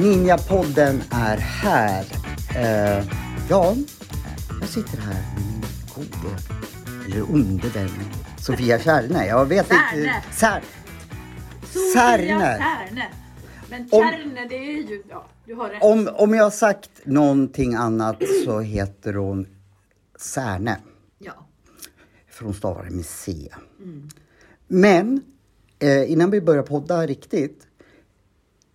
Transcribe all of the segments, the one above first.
Ninjapodden är här. Eh, ja, jag sitter här med min gode, eller onde vän Sofia Kärne. Jag vet Särne. inte. Sär, Sofia Särne. Särne. Men Om- Kärne, det är ju... Ja, du har rätt. Om, om jag har sagt någonting annat så heter hon Särne. Ja. För hon stavar det med C. Men eh, innan vi börjar podda riktigt.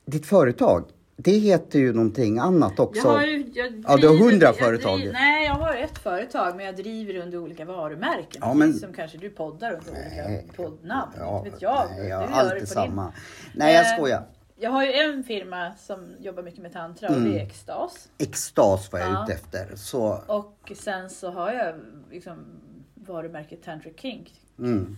Ditt företag, det heter ju någonting annat också. Jag har ju, jag Ja, du har driver- hundra företag. driver- nej, jag har ett företag, men jag driver under olika varumärken. Ja, men- som kanske du poddar under olika Nej. poddnamn. Ja, vet jag. nej, Du jag gör har det alltid på samma. Din. Nej, jag Eh, skojar. Jag har ju en firma som jobbar mycket med tantra och det är Extas. Extas var jag Ja. ute efter. Så, Och sen så har jag liksom varumärket Tantric Kink. mm.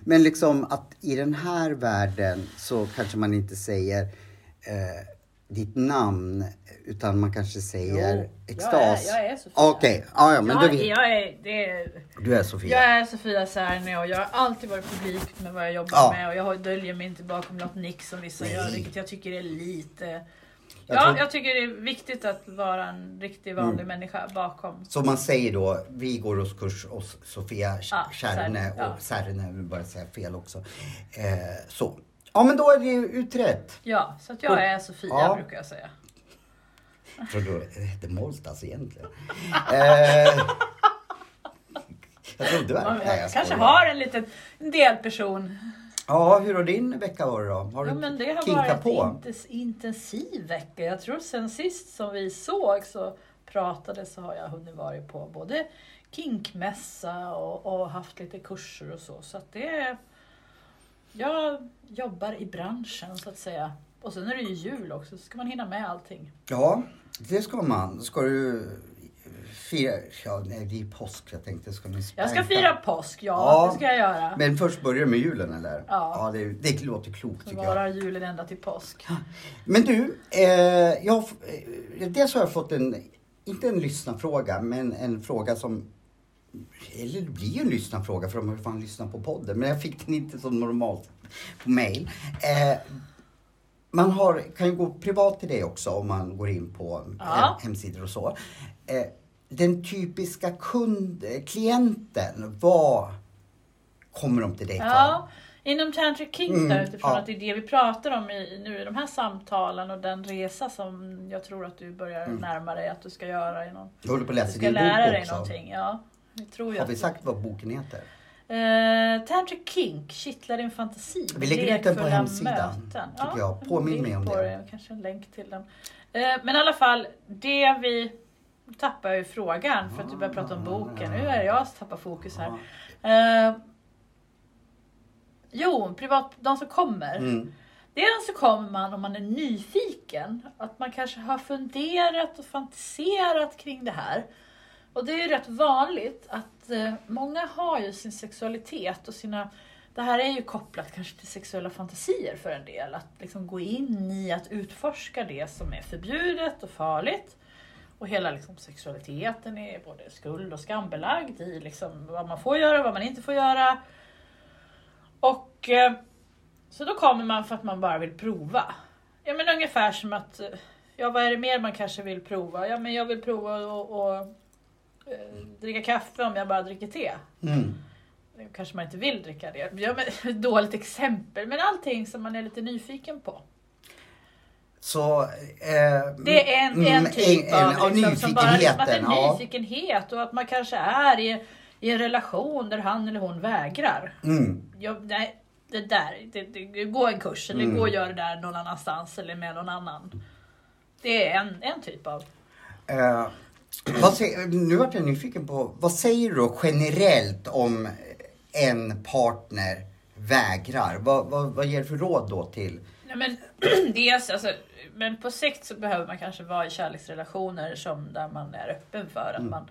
Men liksom att i den här världen så kanske man inte säger eh, ditt namn utan man kanske säger Jo, extas. Jag är, jag är Sofia. Okej, ja, ja, men jag, du, vet- jag är, är, du är Sofia. Jag är Sofia Särne och jag har alltid varit publik med vad jag jobbar Ja. med och jag döljer mig inte bakom något nick som vissa Nej. gör, vilket jag tycker är lite... Jag ja, tror- jag tycker det är viktigt att vara en riktig vanlig Mm. människa bakom. Så man säger då, vi går hos kurs hos Sofia Ja, Kärne Särne, ja. och Särne, jag vill bara säga fel också. Eh, så. Ja men då är det ju utrett. Ja, så att jag är Sofia Ja. brukar jag säga. Jag trodde det hette Moltas egentligen. eh, jag trodde väl. Man Nej, jag kanske skojar. har en liten delperson. Ja, hur har din vecka varit då? Har du Ja, men det har kinkat varit på? en intensiv vecka. Jag tror sen sist som vi såg så pratade så har jag hunnit vara på både kinkmässa och, och haft lite kurser och så. Så att det är, Jag jobbar i branschen så att säga. Och sen är det ju jul också, så ska man hinna med allting. Ja, det ska man. Ska du fira? Ja, nej, det är påsk. Jag tänkte, ska ni Jag ska fira påsk, ja, Ja. det ska jag göra. Men först börjar det med julen eller? Ja. det, det låter klokt Så tycker jag. varar julen ända till påsk. Men du, eh, jag, eh, dels har jag fått en, inte en lyssnarfråga, men en fråga som, eller det blir ju en lyssnarfråga för de har ju fan lyssnat på podden, men jag fick den inte som normalt på mail. Eh, man har, kan ju gå privat till det också om man går in på Ja. hem- hemsidor och så. Eh, den typiska kund, eh, klienten, vad kommer de till dig för? Ja, inom Tantric Kink Mm, utifrån ja. att det är det vi pratar om i, nu i de här samtalen och den resa som jag tror att du börjar Mm. närma dig att du ska göra. I någon, Jag håller på att du läsa ska din lära bok dig också. någonting. Ja, jag tror ju Har vi sagt vad boken heter? Eh, Tantric Kink, kittlar din fantasi. Vi lägger ut den på hemsidan, möten. tycker jag. Påminn mig om på det. Kanske en länk till den. Eh, men i alla fall, det vi tappar ju frågan för att du börjar prata om boken. Nu är det jag som tappar fokus här. Eh, jo, privat, de som kommer. Mm. Dels så kommer man om man är nyfiken. Att man kanske har funderat och fantiserat kring det här. Och det är ju rätt vanligt att eh, många har ju sin sexualitet och sina... Det här är ju kopplat kanske till sexuella fantasier för en del. Att liksom gå in i att utforska det som är förbjudet och farligt. Och hela liksom, sexualiteten är både skuld och skambelagd i liksom, vad man får göra och vad man inte får göra. Och eh, så då kommer man för att man bara vill prova. Ja men ungefär som att, eh, ja vad är det mer man kanske vill prova? Ja men jag vill prova att dricka kaffe om jag bara dricker te. Mm. Kanske man inte vill dricka det. Ja, men, dåligt exempel, men allting som man är lite nyfiken på. Så... Eh, Det är en, en mm, typ en- av ja, liksom, som bara liksom, att ja. nyfikenhet och att man kanske är i, i en relation där han eller hon vägrar. Mm. Jag, nej, det där, det, det, gå en kurs eller Mm. gå och gör det där någon annanstans eller med någon annan. Det är en, en typ av... Eh, säger, nu vart jag nyfiken på, vad säger du generellt om en partner vägrar? Vad, vad, vad ger du för råd då till? Nej, men, dels, alltså, men på sikt så behöver man kanske vara i kärleksrelationer som där man är öppen för att Mm. man...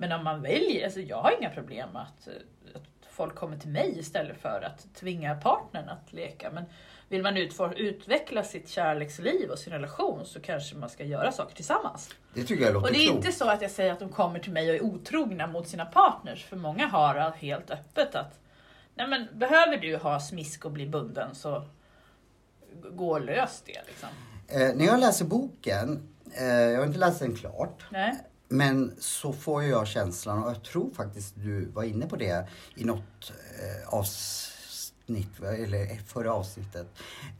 Men om man väljer, alltså jag har inga problem att, att folk kommer till mig istället för att tvinga partnern att leka. Men vill man utveckla sitt kärleksliv och sin relation så kanske man ska göra saker tillsammans. Det tycker jag låter Och det är klokt. inte så att jag säger att de kommer till mig och är otrogna mot sina partners. För många har helt öppet att Nej men behöver du ha smisk och bli bunden så gå och lös det liksom. Eh, när jag läser boken, eh, jag har inte läst den klart, Nej. men så får jag känslan, och jag tror faktiskt du var inne på det i något eh, avsnitt, eller förra avsnittet,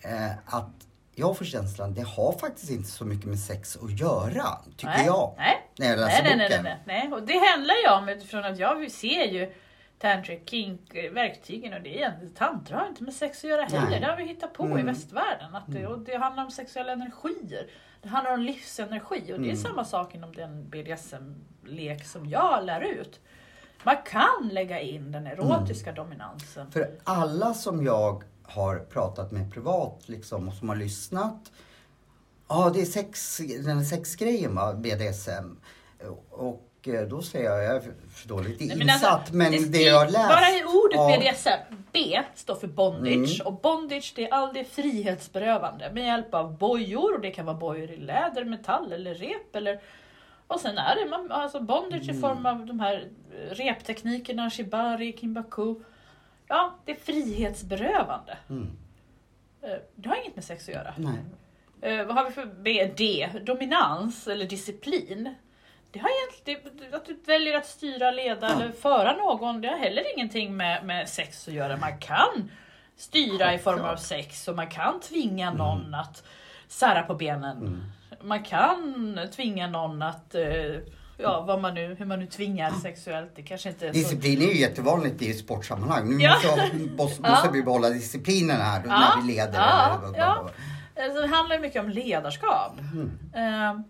eh, att jag får känslan, det har faktiskt inte så mycket med sex att göra, tycker nej. jag. Nej. När jag läser nej, nej, boken. nej, nej, nej. Och det handlar ju om utifrån att jag ser ju tantric kink eh, verktygen och det är egentligen, tantra har inte med sex att göra heller. Nej. Det har vi hittat på i Mm. västvärlden. Att det, och det handlar om sexuella energier. Det handlar om livsenergi och det är Mm. samma sak inom den BDSM-lek som jag lär ut. Man kan lägga in den erotiska dominansen. För alla som jag har pratat med privat liksom och som har lyssnat. Ja, det är sex, den sexgrejen va, BDSM. Och eh, då säger jag, jag är för dåligt insatt, men, alltså, det, jag har läst. Bara i ordet Ja. BDSM, B står för bondage Mm. och bondage det är aldrig frihetsberövande med hjälp av bojor och det kan vara bojor i läder, metall eller rep eller och sen är det man, alltså bondage Mm. i form av de här repteknikerna, shibari, kimbaku. Ja, det är frihetsberövande. Mm. Eh, Det har inget med sex att göra. Nej. Eh, vad har vi för B? D? Dominans eller disciplin. Det har egentligen, att du väljer att styra, leda Ja. eller föra någon, det har heller ingenting med, med sex att göra. Man kan styra i form av sex och man kan tvinga någon att sära på benen. Mm. Man kan tvinga någon att, eh, ja vad man nu, hur man nu tvingar sexuellt. Det kanske inte är så... Disciplin är ju jättevanligt i sportsammanhang. Nu Ja. måste, måste, Ja. måste vi behålla disciplinen här Ja. när vi leder. Ja. eller Ja. Alltså, det handlar ju mycket om ledarskap. Mm. Eh,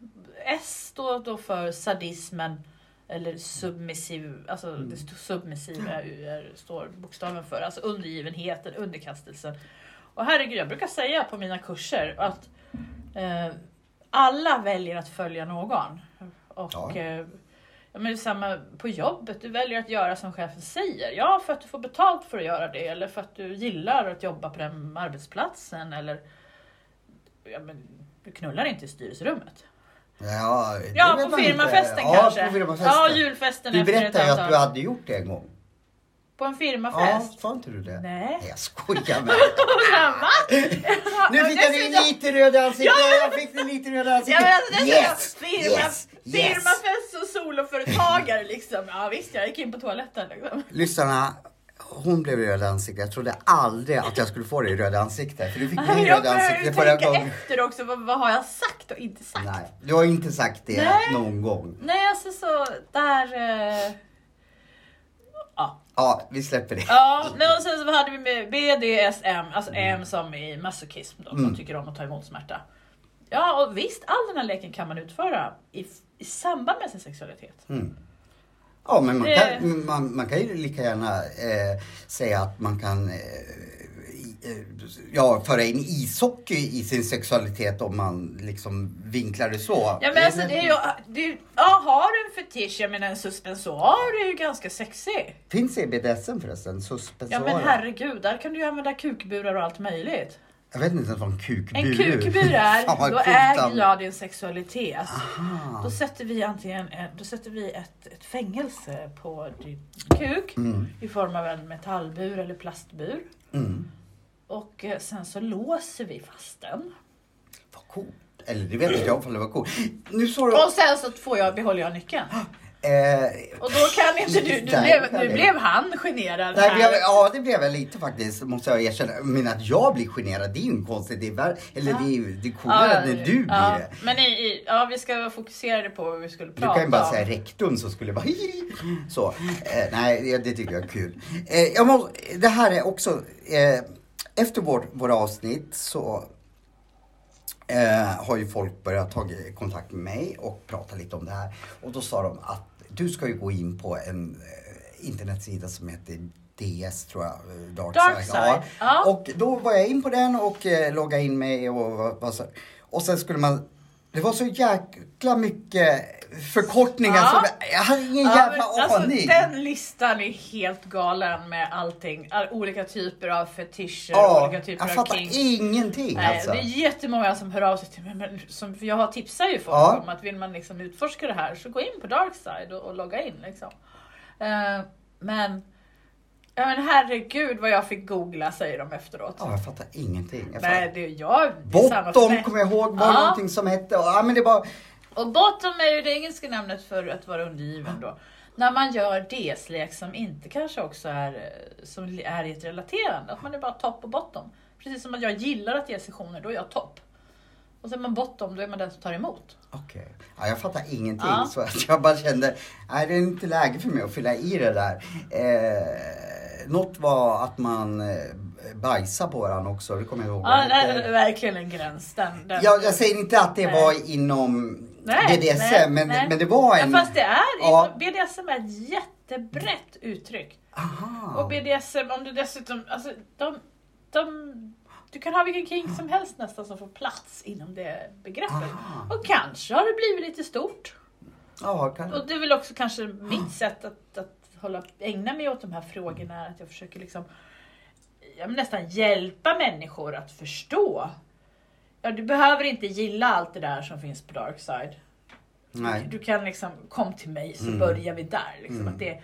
S står då för sadismen eller submissiv, alltså Mm. det submissiva är, står bokstaven för, alltså undergivenheten, underkastelsen. Och herregud, jag brukar säga på mina kurser att eh, alla väljer att följa någon. Och Ja. eh, men det är samma på jobbet, du väljer att göra som chefen säger. Ja, för att du får betalt för att göra det eller för att du gillar att jobba på den arbetsplatsen eller ja, men, du knullar inte i styrelserummet. Ja, det Ja, på firmafesten ja, kanske. På firmafesten. Ja, julfesten Du berättade ju att du hade gjort det en gång. På en Ja, firmafest? sa inte du det? Nej. Jag skojar med Va? Nu fick jag dig lite röd i ansiktet. Jag fick dig lite röd i Ja, alltså, det yes, firma, yes, firmafest och soloföretagare liksom. Ja visst, jag gick in på toaletten liksom. Lyssnarna, hon blev röd i ansiktet. Jag trodde aldrig att jag skulle få dig röd i ansiktet. För du fick mig Jag röd i behöver ju ansiktet förra tänka gången. efter också. Vad, vad har jag sagt och inte sagt? Nej, du har inte sagt det Nej. någon gång. Nej, alltså så där... Eh... Ja. Ja, vi släpper det. Ja, nej, och sen så hade vi med BDSM, alltså M som i masochism då, som Mm. tycker om att ta emot smärta. Ja, och visst, all den här leken kan man utföra i, i samband med sin sexualitet. Mm. Ja, men man Det- kan, man, man kan ju lika gärna eh, säga att man kan eh, eh, ja, föra in ishockey i sin sexualitet om man liksom vinklar det så. Ja men alltså det är ju, det är, ja har du en fetisch, jag menar en suspensoar är ju ganska sexig. Finns det i BDSM förresten? Ja Suspensorer? men herregud, där kan du ju använda kukburar och allt möjligt. Jag vet inte ens vad en kukbur En kukbur är, då äger jag din sexualitet. Aha. Då sätter vi antingen eh, då sätter vi ett, ett fängelse på din kuk Mm. i form av en metallbur eller plastbur. Mm. Och eh, sen så låser vi fast den. Vad coolt. Eller det vet inte jag ifall det var coolt. Nu du... Och sen så får jag, behåller jag nyckeln. Eh, Och då kan inte du, du Nej, blev, nu blev han generad Nej, här. jag, ja, det blev jag lite faktiskt, måste jag erkänna. Men att jag blir generad, det är ju inte konstigt. Det är, eller Ja. det är, det är coolare när du blir ja, det. Men i, i, ja, vi ska vara fokuserade på vad vi skulle Du prata kan ju bara om. säga rektorn så skulle bara så. Eh, nej, det, det tycker jag är kul. Eh, jag må, det här är också, eh, efter vår, våra avsnitt så eh, har ju folk börjat ta kontakt med mig och prata lite om det här. Och då sa de att du ska ju gå in på en eh, internetsida som heter DS tror jag, eh, Dark, Dark Side. Side, ja. Och då var jag in på den och eh, loggade in mig och, vad så- och sen skulle man Det var så jäkla mycket förkortningar Ja. som jag, jag hade ingen Ja, jävla men alltså, aning. den listan är helt galen med allting. All, olika typer av fetischer, ja, olika typer jag av fattar kinks. ingenting Nej, alltså. Det är jättemånga som hör av sig till mig. Men som, jag har tipsar ju folk Ja. om att vill man liksom utforska det här så gå in på Darkside och, och logga in. Liksom. Eh, men, ja, men herregud vad jag fick googla säger de efteråt. Ja, jag fattar ingenting. Jag Nej, fattar. det, jag, det för Bottom kommer jag ihåg var Ja. någonting som hette. och- Ja, men det var... Och bottom är ju det engelska namnet för att vara undergiven då. När man gör DS-lek som inte kanske också är, som är i ett relaterande. Att man är bara topp och bottom. Precis som att jag gillar att ge sessioner, då är jag topp. Och så är man bottom, då är man den som tar emot. Okej. Ja, jag fattar ingenting. Ja. Så att jag bara kände, nej det är inte läge för mig att fylla i det där. Eh, något var att man eh, bajsade på varandra också, det kommer jag ihåg. Ja, det är verkligen en gräns. Den, den. jag, jag säger inte att det Nej. var inom Nej, BDSM, nej, men, nej. men det var en... Ja, fast det är, Ja. BDSM är ett jättebrett uttryck. Aha. Och BDSM, om du dessutom, alltså de, de, du kan ha vilken kink som helst nästan som får plats inom det begreppet. Aha. Och kanske har det blivit lite stort. Ja, kan... Och det är väl också kanske mitt sätt att, att hålla, ägna mig åt de här frågorna, att jag försöker liksom ja, men nästan hjälpa människor att förstå. Ja, du behöver inte gilla allt det där som finns på Darkside. Nej. Du kan liksom, kom till mig så Mm. börjar vi där. Liksom, Mm. att det,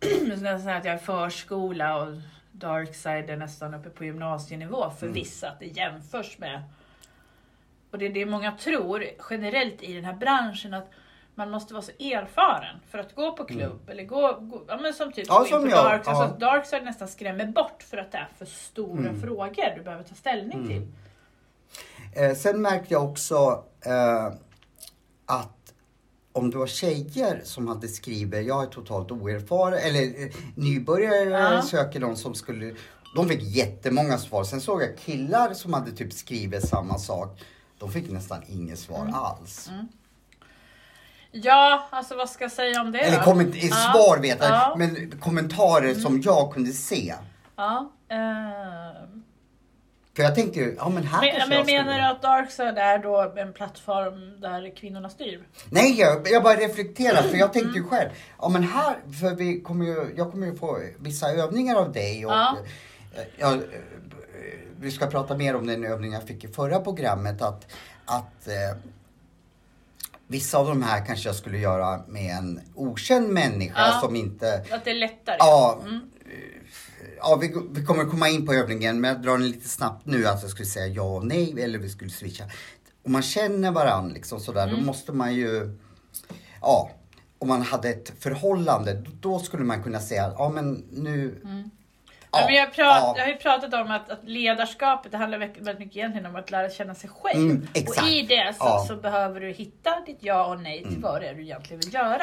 nästan att jag är förskola och Darkside är nästan uppe på gymnasienivå för Mm. vissa. Att det jämförs med. Och det är det många tror generellt i den här branschen att man måste vara så erfaren för att gå på klubb eller gå, gå ja, men som typ Mm. Ja, som på jag, Dark, ja. alltså, Darkside nästan skrämmer bort för att det är för stora Mm. frågor du behöver ta ställning till. Eh, sen märkte jag också eh, att om det var tjejer som hade skrivit, jag är totalt oerfaren, eller eh, nybörjare Ja. söker någon som skulle, de fick jättemånga svar. Sen såg jag killar som hade typ skrivit samma sak. De fick nästan inget svar Mm. alls. Ja, alltså vad ska jag säga om det Eller komment- Ja, svar vet jag, ja. men kommentarer som jag kunde se. Ja, eh, För jag tänkte ju, ja men här men, kanske men jag skulle... menar du att Darkside är då en plattform där kvinnorna styr? Nej, jag, jag bara reflekterar för jag tänkte ju själv, ja men här, för vi kommer ju, jag kommer ju få vissa övningar av dig och Ja. eh, jag, eh, vi ska prata mer om den övning jag fick i förra programmet att, att eh, vissa av de här kanske jag skulle göra med en okänd människa Ja. som inte, Att det är lättare? ja, Mm. Ja vi, vi kommer komma in på övningen men jag drar den lite snabbt nu att jag skulle säga ja och nej eller vi skulle switcha. Om man känner varandra liksom sådär Mm. då måste man ju, ja, om man hade ett förhållande då, skulle man kunna säga ja men nu, Ja, men jag, prat, ja. jag har ju pratat om att, att ledarskapet, det handlar väldigt mycket egentligen om att lära känna sig själv. Mm, och i det så, Ja. så behöver du hitta ditt ja och nej till vad det är du egentligen vill göra.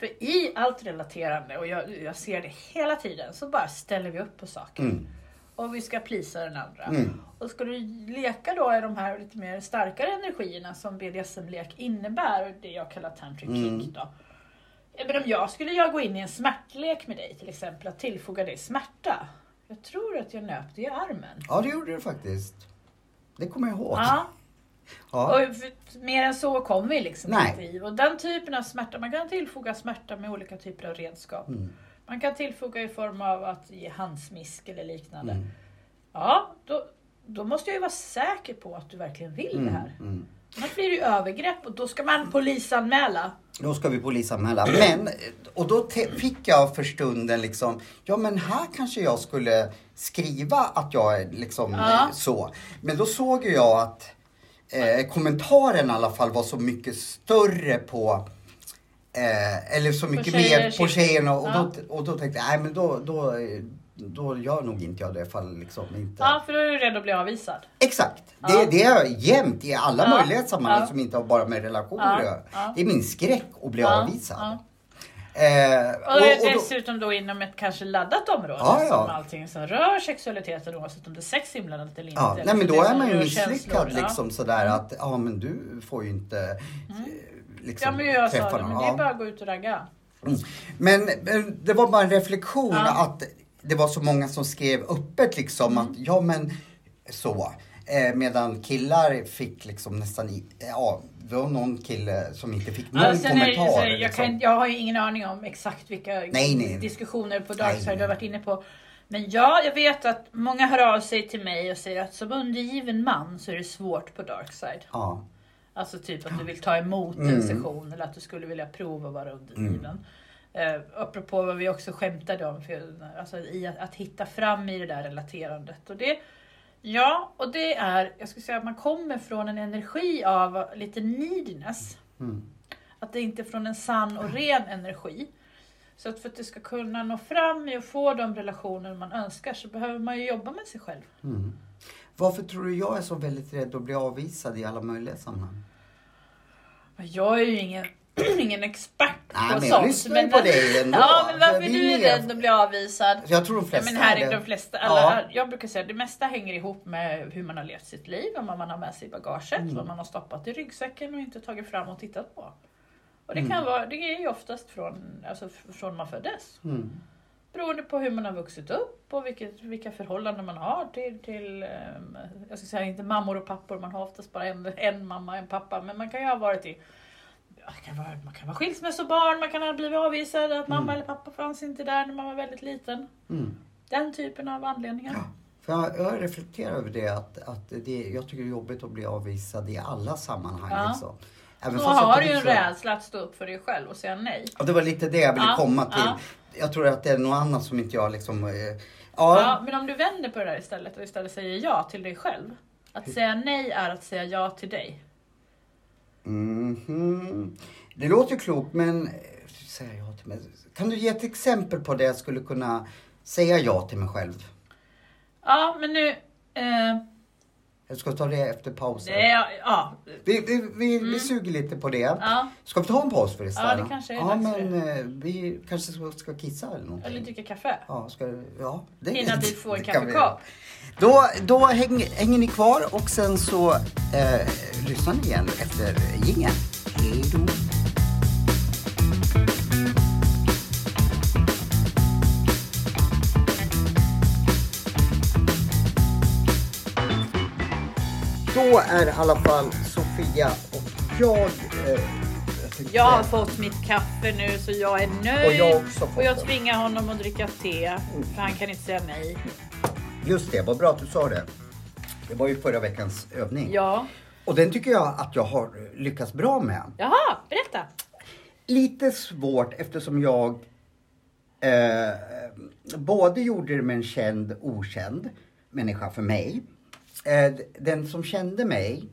För i allt relaterande, och jag, jag ser det hela tiden, så bara ställer vi upp på saker. Mm. Och vi ska plisa den andra. Mm. Och ska du leka då i de här lite mer starkare energierna som BDSM-lek innebär, det jag kallar tantric Mm. kink då. Men om jag skulle jag gå in i en smärtlek med dig till exempel, att tillfoga dig smärta. Jag tror att jag nöp dig i armen. ja det gjorde du faktiskt. Det kommer jag ihåg. Ja. Ja. Och mer än så kommer vi liksom Nej. inte i. Och den typen av smärta, man kan tillfoga smärta med olika typer av redskap. Mm. Man kan tillfoga i form av att ge handsmisk eller liknande. Mm. Ja, då, då måste jag ju vara säker på att du verkligen vill det här. Mm. Annars blir det ju övergrepp och då ska man polisanmäla. Då ska vi polisanmäla. Men, och då fick jag för stunden liksom, ja men här kanske jag skulle skriva att jag är liksom Ja. så. Men då såg jag att eh, kommentaren i alla fall var så mycket större på eh, eller så mycket tjejer, mer på tjejer. tjejerna och, Ja. då, och då tänkte jag, nej men då, då, då gör nog inte jag det fall liksom inte. Ja, för då är du rädd att bli avvisad. Exakt. Ja. Det, det är jämt i alla Ja. möjliga sammanhang som inte har bara med relationer att göra. Det är min skräck att bli avvisad. Eh, Och, och, och dessutom då inom ett kanske laddat område Ja, ja. som allting som rör sexualiteten oavsett om det är sex inblandat eller inte. ja, eller nej men det då är man ju misslyckad känslor, ja. liksom sådär att, ja men du får ju inte eh, liksom Ja men jag träffa det, någon. men det är bara att gå ut och ragga. Mm. Men det var bara en reflektion Ja. att det var så många som skrev öppet liksom Mm. att ja men så. Eh, medan killar fick liksom nästan, i, ja, det var någon kille som inte fick någon Ja, sen är kommentar. så, jag, liksom. kan, jag har ju ingen aning om exakt vilka Nej, nej. diskussioner på Darkside du har varit inne på. Men ja, jag vet att många hör av sig till mig och säger att som undergiven man så är det svårt på Darkside. Ja. Alltså typ att du vill ta emot en Mm. session eller att du skulle vilja prova att vara undergiven. Eh, apropå vad vi också skämtade om, för, alltså i att, att hitta fram i det där relaterandet. Och det, ja, och det är, jag skulle säga att man kommer från en energi av lite neediness. Mm. Att det inte är från en sann och ren energi. Så att för att du ska kunna nå fram och få de relationer man önskar så behöver man ju jobba med sig själv. Mm. Varför tror du jag är så väldigt rädd att bli avvisad i alla möjliga sammanhang? Jag är ju ingen, ingen expert Nej, på men jag sånt. lyssnar ju på dig ändå. Ja, men varför är är du mer- rädd att bli avvisad? Jag tror de Ja, flesta men här är är det. de flesta, alla, Ja. jag brukar säga att det mesta hänger ihop med hur man har levt sitt liv, vad man har med sig i bagaget, Mm. vad man har stoppat i ryggsäcken och inte tagit fram och tittat på. Och det, Mm. kan vara, det är ju oftast från, alltså, från man föddes. Mm. Beroende på hur man har vuxit upp och vilket, vilka förhållanden man har till, till ehm, jag ska säga inte mammor och pappor, man har oftast bara en, en mamma och en pappa. Men man kan ju ha varit i det kan vara, man kan vara skilsmässobarn, man kan ha blivit avvisad, att mamma Mm. eller pappa fanns inte där när man var väldigt liten. Mm. Den typen av anledningar. Ja. För jag, jag reflekterar över det att, att det, jag tycker det är jobbigt att bli avvisad i alla sammanhang. Ja. Liksom. Även Så har du ju en rädsla att stå upp för dig själv och säga nej. Ja, det var lite det jag ville Ja, komma till. ja. Jag tror att det är något annat som inte jag liksom... Eh, Ja. ja, men om du vänder på det där istället och istället säger ja till dig själv. Att säga nej är att säga ja till dig. Mhm. Det låter klokt men... Eh, säger jag till mig. Kan du ge ett exempel på det jag skulle kunna säga ja till mig själv? Ja, men nu... Eh, jag ska ta det efter pausen. det är, ja, Vi, vi, vi, vi suger lite på det. Mm. ja, Ska vi ta en paus förresten? Ja, det kanske är Ja, men eh, vi kanske ska, ska kissa eller någonting. eller dricka kaffe. Ja, ska, ja, det, Innan vi får en det vi kaffekopp. Då, då häng, hänger ni kvar och sen så eh, lyssnar ni igen efter jingeln. Hej då! Då är i alla fall Sofia och jag... Eh, Jag har fått mitt kaffe nu så jag är nöjd. Och jag också fått Och jag tvingar honom att dricka te. För han kan inte säga nej. Just det, vad bra att du sa det. Det var ju förra veckans övning. Ja. Och den tycker jag att jag har lyckats bra med. Jaha, berätta. Lite svårt eftersom jag eh, både gjorde det med en känd okänd människa för mig. Eh, den som kände mig,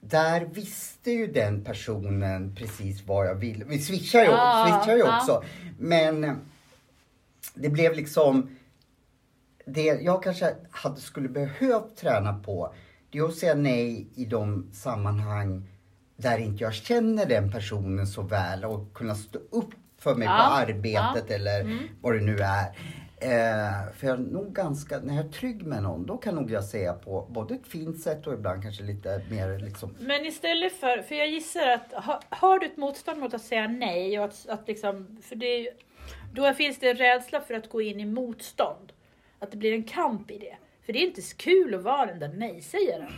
där visste ju den personen precis vad jag ville. Vi switchar ju, Ah, switchar ju ah. också. Men det blev liksom det jag kanske hade, skulle behövt träna på, det är att säga nej i de sammanhang där inte jag känner den personen så väl och kunna stå upp för mig Ja, på arbetet eller Mm. vad det nu är. Eh, för jag är nog ganska, när jag är trygg med någon, då kan nog jag säga på både ett fint sätt och ibland kanske lite mer liksom Men istället för, för jag gissar att ha, har du ett motstånd mot att säga nej och att, att liksom, för det, då finns det en rädsla för att gå in i motstånd. Att det blir en kamp i det. För det är inte så kul att vara den där nej-sägaren.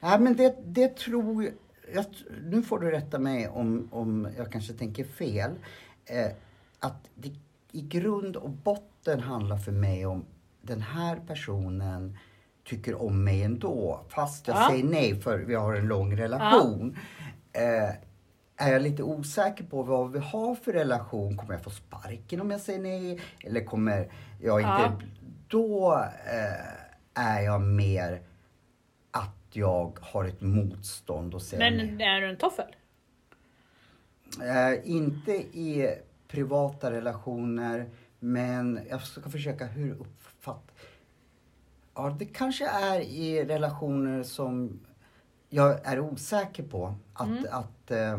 Nej men det, det tror jag, nu får du rätta mig om, om jag kanske tänker fel. Eh, att det i grund och botten handlar för mig om den här personen tycker om mig ändå. Fast jag Ja. säger nej för vi har en lång relation. Eh, är jag lite osäker på vad vi har för relation, kommer jag få sparken om jag säger nej? Eller kommer jag inte... Ja. Då eh, är jag mer att jag har ett motstånd och säger nej. Men är du en toffel? Eh, inte i privata relationer, men jag ska försöka hur uppfatt... Ja, det kanske är i relationer som jag är osäker på. Att... att eh,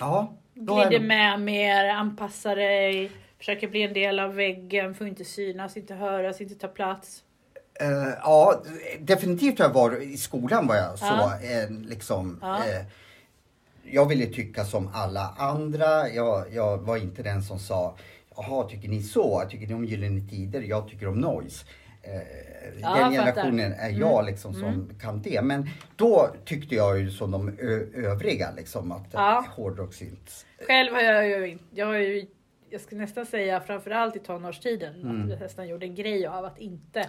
ja. är Glider det- med mer, anpassar dig, försöker bli en del av väggen, får inte synas, inte höras, inte ta plats. Eh, ja, definitivt har jag varit, i skolan var jag så, Ja. eh, liksom. Ja. Eh, jag ville tycka som alla andra. Jag, jag var inte den som sa, jaha, tycker ni så? Tycker ni om Gyllene Tider? Jag tycker om noise. eh, Ja, den fattar. generationen är jag liksom som kan det. Men då tyckte jag ju som de övriga liksom att Ja. ja. hårdrock inte. Själv har jag ju inte, jag har ju, jag skulle nästan säga framförallt i tonårstiden, Mm. att jag nästan gjorde en grej av att inte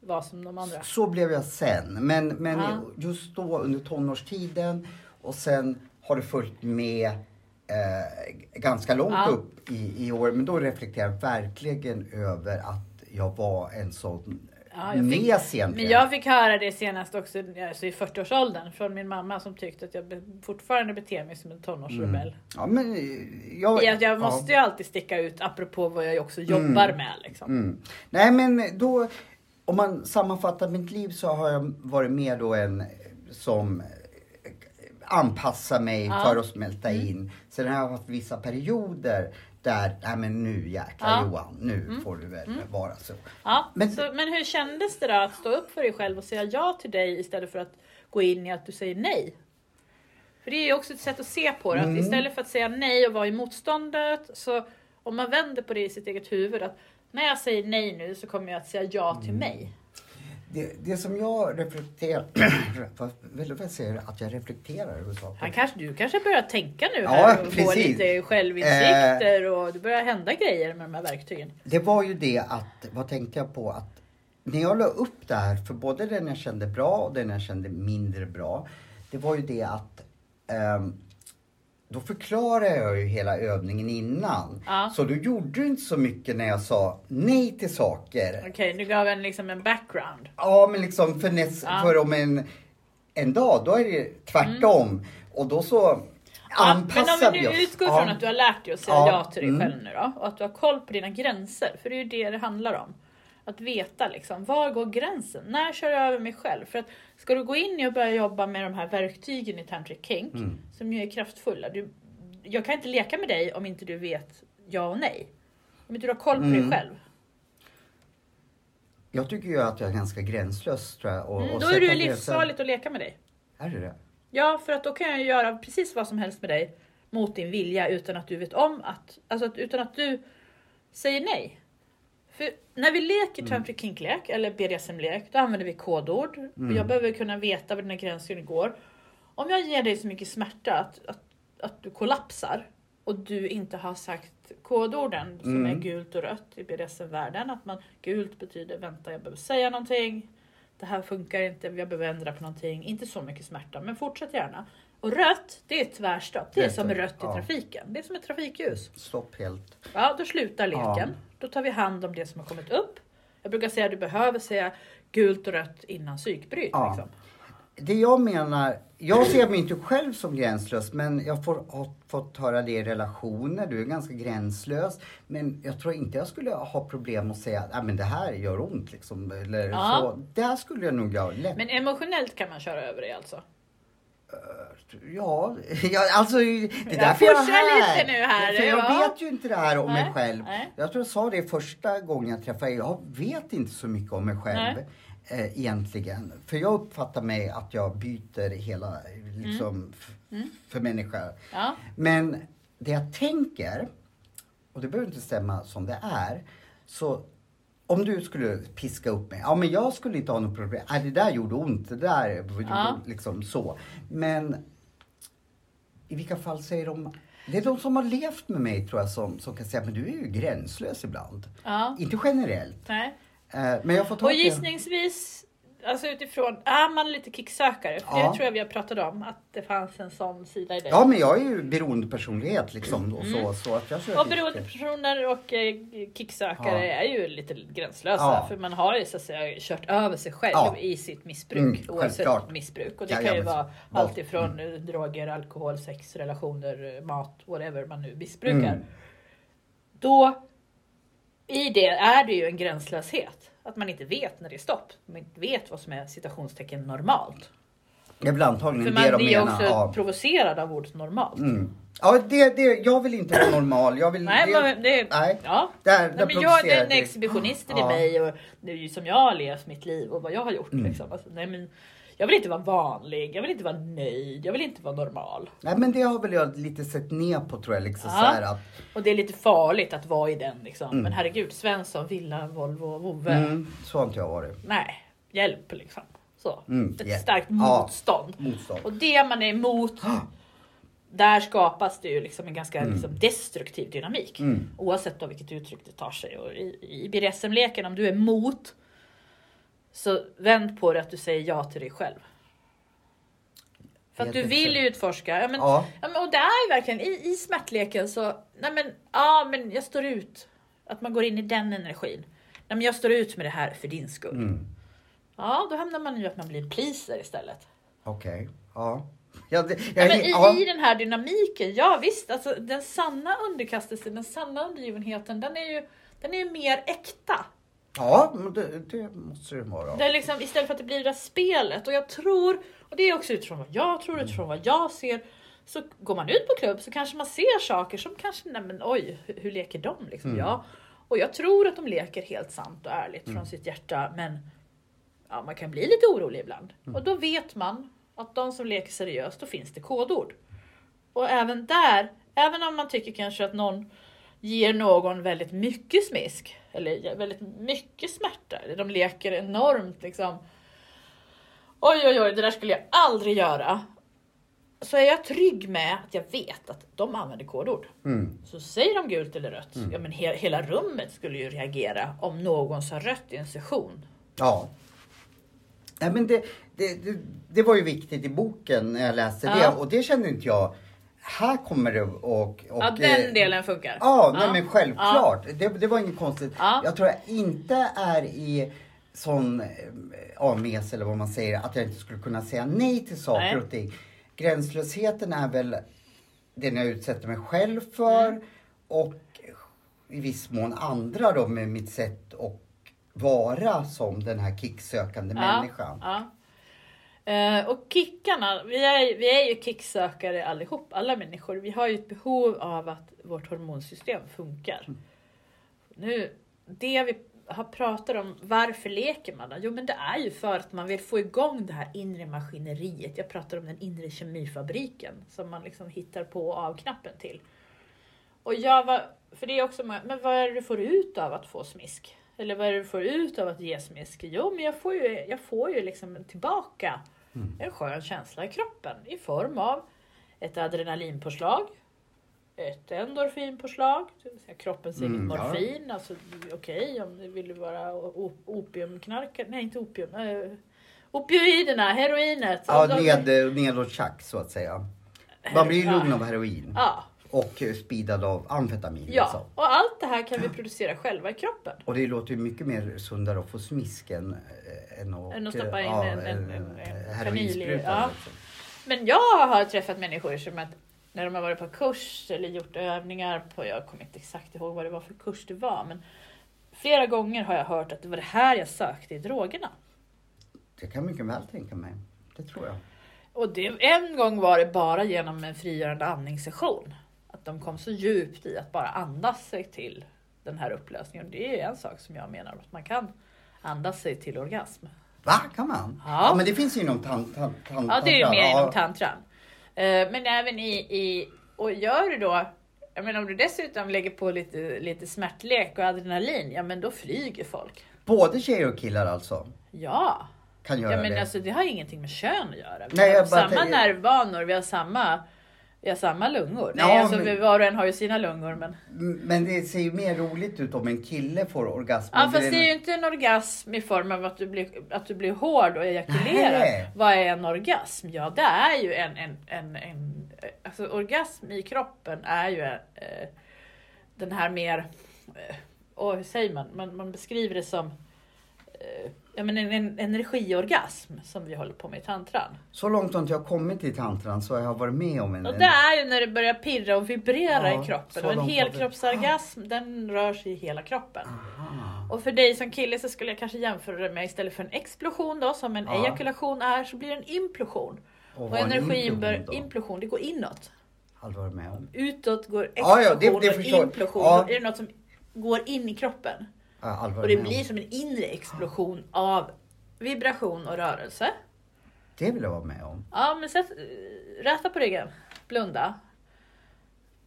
vara som de andra. Så blev jag sen. Men, men Ja. just då under tonårstiden och sen har det följt med eh, ganska långt Ja. upp i, i år. Men då reflekterar jag verkligen över att jag var en sån Ja, jag fick-. Men jag fick höra det senast också alltså i 40-årsåldern från min mamma som tyckte att jag fortfarande beter mig som en tonårsrebell. Ja, men eh, jag, att jag måste ju alltid sticka ut apropå vad jag också jobbar med. Liksom. Mm. Nej men då, om man sammanfattar mitt liv så har jag varit med då en som anpassar mig Ja. för att smälta in. Sen har jag haft vissa perioder där, nej men nu jäklar Ja. Johan, nu får du väl vara så. Ja, Men- så, men hur kändes det då att stå upp för dig själv och säga ja till dig istället för att gå in i att du säger nej? För det är ju också ett sätt att se på det. Mm. Att istället för att säga nej och vara i motståndet, så om man vänder på det i sitt eget huvud, att när jag säger nej nu så kommer jag att säga ja Mm. till mig. Det, det som jag reflekterar, vad jag säger att jag reflekterar över saker. Han kanske, du kanske börjar tänka nu Ja, och få precis. Eh. lite självinsikter och det börjar hända grejer med de här verktygen. Det var ju det att, vad tänkte jag på? Att när jag la upp det här, för både den jag kände bra och den jag kände mindre bra. Det var ju det att ehm, då förklarade jag ju hela övningen innan. Ja. Så då gjorde du inte så mycket när jag sa nej till saker. Okej, du gav en, liksom en background. Ja, men liksom för, näst, Ja. för om en, en dag, då är det tvärtom. Och då så Mm. Ja, men anpassar om vi nu utgår från att du har lärt dig att säga ja, till dig mm. själv nu då. Och att du har koll på dina gränser. För det är ju det det handlar om. Att veta liksom, var går gränsen? När kör jag över mig själv? För att ska du gå in i och börja jobba med de här verktygen i Tantric Kink, Mm. som ju är kraftfulla. Du, jag kan inte leka med dig om inte du vet ja och nej. Om inte du har koll på Mm. dig själv. Jag tycker ju att jag är ganska gränslös tror jag. Och, Mm, då är det ju livsfarligt att leka med dig. Är det det? Ja, för att då kan jag göra precis vad som helst med dig mot din vilja utan att du vet om att, alltså utan att du säger nej. För när vi leker Mm. tantric kink-lek eller BDSM-lek, då använder vi kodord. Mm. Jag behöver kunna veta var dina gränser går. Om jag ger dig så mycket smärta att, att, att du kollapsar och du inte har sagt kodorden som Mm. är gult och rött i BDSM-världen. Att man, gult betyder vänta, jag behöver säga någonting. Det här funkar inte, jag behöver ändra på någonting. Inte så mycket smärta, men fortsätt gärna. Och rött, det är tvärstopp. Det är som rött i ja. trafiken. Det är som ett trafikljus. Stopp helt. Ja, då slutar leken. Ja. Då tar vi hand om det som har kommit upp. Jag brukar säga att du behöver säga gult och rött innan psykbryt. Ja. Liksom. Det jag menar, jag ser mig inte själv som gränslös men jag får, har fått höra det i relationer. Du är ganska gränslös. Men jag tror inte jag skulle ha problem att säga att men det här gör ont. Liksom, eller Ja. så. Det här skulle jag nog ha lätt. Men emotionellt kan man köra över det alltså. Ja, ja alltså det är Jag därför jag är här. lite nu här, För jag ja. vet ju inte det här om mig Nej, själv. nej. Jag tror jag sa det första gången jag träffade er. Jag vet inte så mycket om mig själv. Eh, egentligen. För jag uppfattar mig att jag byter hela, liksom, f- Mm. för människor. Ja. Men det jag tänker, och det behöver inte stämma som det är, så om du skulle piska upp mig, ja men jag skulle inte ha något problem. Nej, det där gjorde ont, det där gjorde Ja. liksom så. Men i vilka fall säger de, det är de som har levt med mig tror jag som, som kan säga, men du är ju gränslös ibland. ja. Inte generellt. Nej. Eh, men jag får ta Och gissningsvis, alltså utifrån, är man lite kicksökare? För Ja. det tror jag vi har pratat om, att det fanns en sån sida i dig. Ja men jag är ju beroendepersonlighet liksom och så, så att jag söker Och beroendepersoner och eh, kicksökare Ja. är ju lite gränslösa Ja. för man har ju så att säga kört över sig själv Ja. i sitt missbruk. Mm, oavsett missbruk. Och det kan ju vara allt ifrån eh, droger, alkohol, sex, relationer, mat, whatever man nu missbrukar. Mm. Då, i det är det ju en gränslöshet. Att man inte vet när det är stopp. Man inte vet vad som är citationstecken normalt. Det är väl För antagligen man det de blir ju menar. också Ja. provocerad av ordet normalt. Mm. ja, det, det, jag vill inte vara normal. Jag vill, Nej, det, men det, nej. Ja. Där, Nej, men jag, provocerar den exhibitionisten i mig och det är ju som jag har levt mitt liv och vad jag har gjort. Mm. Liksom. Alltså, nej, men jag vill inte vara vanlig, jag vill inte vara nöjd, jag vill inte vara normal. Nej, men det har väl jag lite sett ner på tror jag. Liksom, Ja. så här att, Och det är lite farligt att vara i den liksom. Mm. Men herregud, Svensson, Villa, Volvo, Vove. mm, så har inte jag varit. Nej, hjälp liksom. Så. Mm, Ett hjälp. starkt Ja. motstånd. Motstånd. Och det man är emot, där skapas det ju liksom en ganska Mm. liksom destruktiv dynamik. Mm. Oavsett då vilket uttryck det tar sig. Och i, i BDSM-leken, om du är emot, så vänd på det att du säger ja till dig själv. För att du vill exakt. utforska. Ja, men, Ja. ja, men, och det är ju verkligen i, i smärtleken så, nej men, ja men jag står ut. Att man går in i den energin. Nej men jag står ut med det här för din skull. Mm. Ja, då hamnar man ju att man blir pleaser istället. Okej. Ja. Ja, det, Ja, jag, men i, ja. I den här dynamiken, ja visst, alltså, den sanna underkastelsen, den sanna undergivenheten, den är ju, den är ju mer äkta. Ja det, det måste det vara. Det är liksom, istället för att det blir det där spelet. Och jag tror, och det är också utifrån vad jag tror, utifrån vad jag ser. Så går man ut på klubb så kanske man ser saker som kanske, nej men oj, hur, hur leker de? Liksom, Mm. ja. Och jag tror att de leker helt sant och ärligt Mm. från sitt hjärta. Men ja, man kan bli lite orolig ibland. Mm. Och då vet man att de som leker seriöst, då finns det kodord. Och även där, även om man tycker kanske att någon ger någon väldigt mycket smisk eller väldigt mycket smärta. De leker enormt liksom. Oj, oj, oj, det där skulle jag aldrig göra. Så är jag trygg med att jag vet att de använder kodord. Mm. Så säger de gult eller rött, ja men he hela rummet skulle ju reagera om någon sa rött i en session. Ja. Nej, men det, det, det, det var ju viktigt i boken när jag läste Ja. det och det kände inte jag. Här kommer det och... och Ja, den eh, delen funkar. Ja, nej, Ja. men självklart. Det, det var inget konstigt. Ja. Jag tror jag inte är i sån eh, ames eller vad man säger, att jag inte skulle kunna säga nej till saker Nej. och ting. Gränslösheten är väl den jag utsätter mig själv för Mm. och i viss mån andra då med mitt sätt att vara som den här kicksökande människan. Eh, och kickarna, vi är, vi är ju kicksökare allihop, alla människor. Vi har ju ett behov av att vårt hormonsystem funkar. Mm. Nu, det vi har pratat om, varför leker man då? Jo men det är ju för att man vill få igång det här inre maskineriet. Jag pratar om den inre kemifabriken som man liksom hittar på av-knappen till. Och jag var, för det är också många, men vad är det du får ut av att få smisk? Eller vad är det du får ut av att ge smisk? Jo, men jag får ju, jag får ju liksom tillbaka en skön känsla i kroppen i form av ett adrenalinpåslag, ett endorfinpåslag, det vill säga kroppens eget Mm, ja. morfin. Alltså, Okej, om du vill vara opiumknarkare, nej inte opium, eh, opioiderna, heroinet. Ja, de- ned, nedåt så att säga. Man blir ju Ja. lugn av heroin Ja, och eh, speedad av amfetamin. ja, Alltså. och allt det här kan vi producera själva i kroppen. Och det låter ju mycket mer sundare att få smisk än, eh, än att, Än att stoppa in ja, en- en- en, en- en eh, kanyl i- heroinspruta. ja. liksom. Men jag har träffat människor som att när de har varit på kurs eller gjort övningar på, jag kommer inte exakt ihåg vad det var för kurs det var, men flera gånger har jag hört att det var det här jag sökte i drogerna. Det kan mycket väl tänka mig. Det tror jag. Och det, en gång var det bara genom en frigörande andningssession. Att de kom så djupt i att bara andas sig till den här upplösningen. Det är en sak som jag menar att man kan andas sig till orgasm. Va, kan man? Ja. men det finns ju inom tant, tant, tant, Ja, det är ju mer Ja. inom tantran. Eh, Men även i, i, och gör du då, jag menar om du dessutom lägger på lite, lite smärtlek och adrenalin, ja men då flyger folk. Både tjejer och killar alltså? Ja, Kan göra ja men det? alltså det har ingenting med kön att göra. Vi Nej, har samma tänker- nervvanor, vi har samma, vi har samma lungor. Ja, Nej, alltså men- var och en har ju sina lungor men. Men det ser ju mer roligt ut om en kille får orgasm. Ja fast det är ju inte en orgasm i form av att du blir, att du blir hård och ejakulerar. Nej. Vad är en orgasm? Ja det är ju en, en, en, en alltså orgasm i kroppen är ju eh, den här mer, eh, åh, hur säger man? man? Man beskriver det som ja, men en, en energiorgasm som vi håller på med i tantran. Så långt har inte jag kommit i tantran så jag har varit med om en... Och det är ju när det börjar pirra och vibrera Ja, i kroppen. Och en helkroppsorgasm, den rör sig i hela kroppen. Aha. Och för dig som kille så skulle jag kanske jämföra det med istället för en explosion då, som en Ja. ejakulation är, så blir det en implosion. Och Och energin bör, implosion, det går inåt. Aldrig varit med om. Utåt går Ja, explosion ja, det- det och implosion. Ja. Är det något som går in i kroppen. Aldrig Och det blir om. som en inre explosion av vibration och rörelse. Det vill jag vara med om. Ja, men sätt, räta på ryggen, blunda.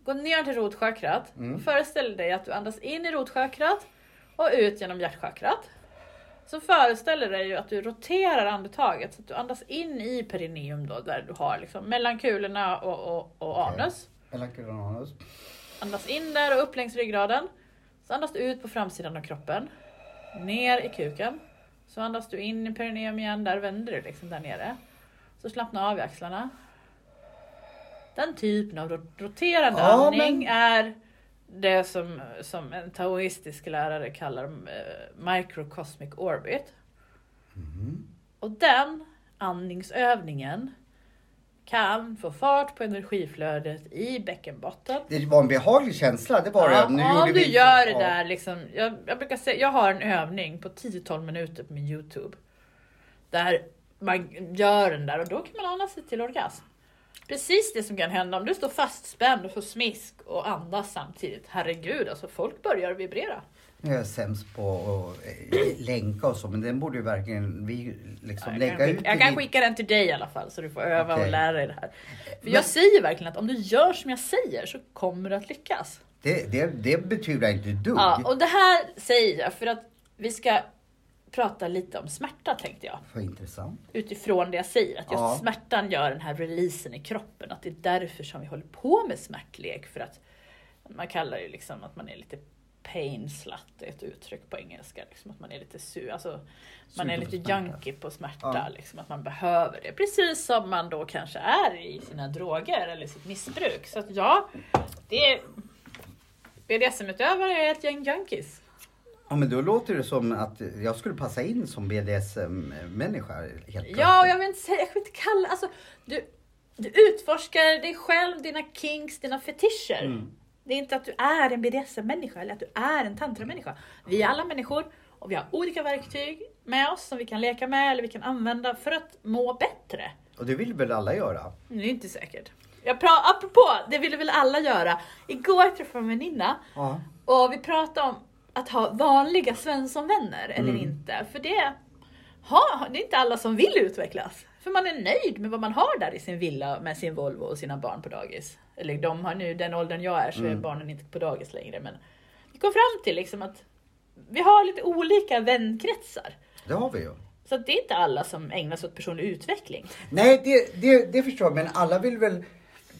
Gå ner till rotchakrat. Mm. Föreställ dig att du andas in i rotchakrat och ut genom hjärtchakrat. Så föreställer dig att du roterar andetaget så att du andas in i perineum då, där du har liksom mellan kulorna och, och, och anus. Eller anus. Andas in där och upp längs ryggraden. Så andas du ut på framsidan av kroppen. Ner i kuken. Så andas du in i perineum igen, där vänder du liksom där nere. Så slappna av i axlarna. Den typen av ro- roterande Ja, andning men- är det som, som en taoistisk lärare kallar eh, microcosmic orbit. Mm. Och den andningsövningen kan få fart på energiflödet i bäckenbotten. Det var en behaglig känsla, det var Ja, det. Nu gjorde du vi- gör det ja. där liksom. Jag, jag brukar säga, jag har en övning på 10-12 minuter på min Youtube. Där man gör den där och då kan man ana sig till orgasm. Precis det som kan hända om du står fastspänd och får smisk och andas samtidigt. Herregud, alltså folk börjar vibrera. Jag är sämst på att länka och så, men den borde ju verkligen vi liksom Jag lägga ut. jag kan skicka den till dig i alla fall så du får öva och Okej. lära dig det här. För Men- jag säger verkligen att om du gör som jag säger så kommer du att lyckas. Det, det, det betyder inte ett dugg. Ja, och det här säger jag för att vi ska prata lite om smärta tänkte jag. Vad intressant. Utifrån det jag säger, att just Ja. smärtan gör den här releasen i kroppen. Att det är därför som vi håller på med smärtlek. För att man kallar det liksom att man är lite pain slut, är ett uttryck på engelska. Liksom att man är lite su, alltså, man är lite junkie på smärta. Ja. Liksom, att man behöver det. Precis som man då kanske är i sina droger eller sitt missbruk. Så att ja, det är BDSM-utövare är ett gäng junkies. Ja, men då låter det som att jag skulle passa in som BDSM-människa Ja, och jag vill inte säga, jag vill inte kalla, alltså du, du utforskar dig själv, dina kinks, dina fetischer. Mm. Det är inte att du är en BDSM-människa eller att du är en tantramänniska. Vi är alla människor och vi har olika verktyg med oss som vi kan leka med eller vi kan använda för att må bättre. Och det vill väl alla göra? Det är inte säkert. Jag pra- apropå, det ville väl alla göra. Igår träffade jag en väninna Ja. och vi pratade om att ha vanliga Svenssonvänner eller Mm. inte. För det, ha, det är inte alla som vill utvecklas. För man är nöjd med vad man har där i sin villa med sin Volvo och sina barn på dagis. Eller de har nu den åldern jag är så är Mm. barnen inte på dagis längre. Men vi kom fram till liksom att vi har lite olika vänkretsar. Det har vi ju. Så att det är inte alla som ägnar sig åt personlig utveckling. Nej, det, det, det förstår jag, men alla vill väl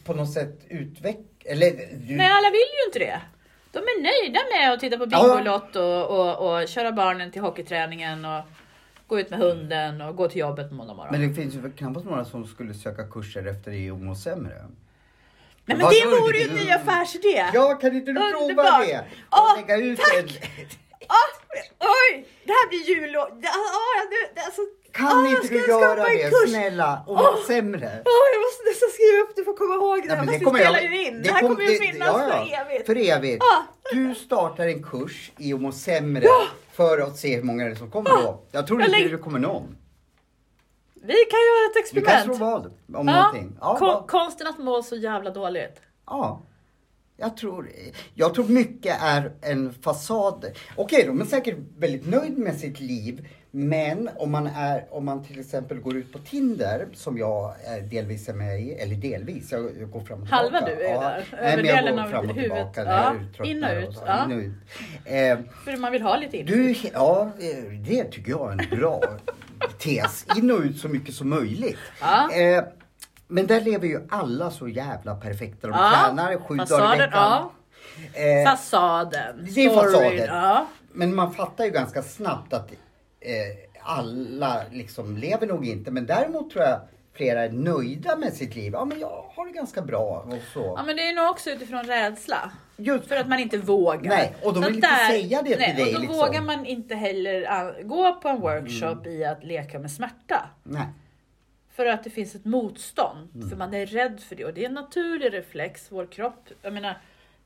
på något sätt utveckla... Eller... Nej, alla vill ju inte det. De är nöjda med att titta på Bingolott och, och, och köra barnen till hockeyträningen och gå ut med hunden och gå till jobbet måndag morgon. Men det finns ju knappast några som skulle söka kurser efter det och må sämre. Nej men Vad det vore ju en ny affärsidé! Ja, kan inte du prova det? Och lägga ut tack. en... Ah, oj! Det här blir jul och... det- det, det, alltså, Kan ah, inte du jag göra skapa en det, kurs? snälla, och må sämre? Ah, jag måste nästan skriva upp det för att komma ihåg det. Nej, jag men måste spela ju in. Det, här kommer ju finnas för evigt. För evigt. Ah. Du startar en kurs i att må sämre för att se hur många det är som kommer då. Jag tror inte det kommer någon. Vi kan göra ett Vi experiment. kan slå vad om Ja, någonting. Ja, kon- vad- konsten att må så jävla dåligt. Ja. Jag tror, jag tror mycket är en fasad. Okej, de är säkert väldigt nöjd med sitt liv. Men om man, är, om man till exempel går ut på Tinder, som jag är delvis är med i, eller delvis, jag, jag går fram och tillbaka. Halva du är där. Nej, men går av fram och huvudet. Ja, in och ut. så. Ja. In och ut. Eh, För man vill ha lite in. du, ja, eh, det tycker jag är en bra tes. In och ut så mycket som möjligt. Ja. Eh, men där lever ju alla så jävla perfekta. De Ja, tränar sju dagar i veckan. ja. Eh, Fasaden. Det är fasaden. Ja. men man fattar ju ganska snabbt att eh, alla liksom lever nog inte. Men däremot tror jag flera är nöjda med sitt liv. Ja men jag har det ganska bra och så. Ja men det är nog också utifrån rädsla. Just För att man inte vågar. Nej, och de vill inte säga det till nej, dig, Och då liksom. vågar man inte heller ah, gå på en workshop i att leka med smärta. Nej. För att det finns ett motstånd. Mm. För man är rädd för det. Och det är en naturlig reflex. Vår kropp, jag menar,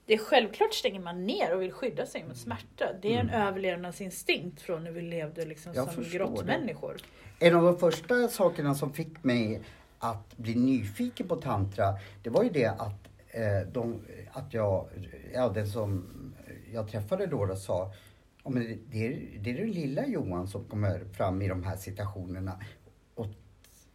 det är självklart stänger man ner och vill skydda sig mot smärta. Det är en överlevnadsinstinkt från när vi levde liksom Mm. Jag som grottmänniskor. En av de första sakerna som fick mig att bli nyfiken på tantra, det var ju det att, eh, de, att jag, ja den som jag träffade då, då sa, ja, men det, det, är, det är den lilla Johan som kommer fram i de här situationerna. Och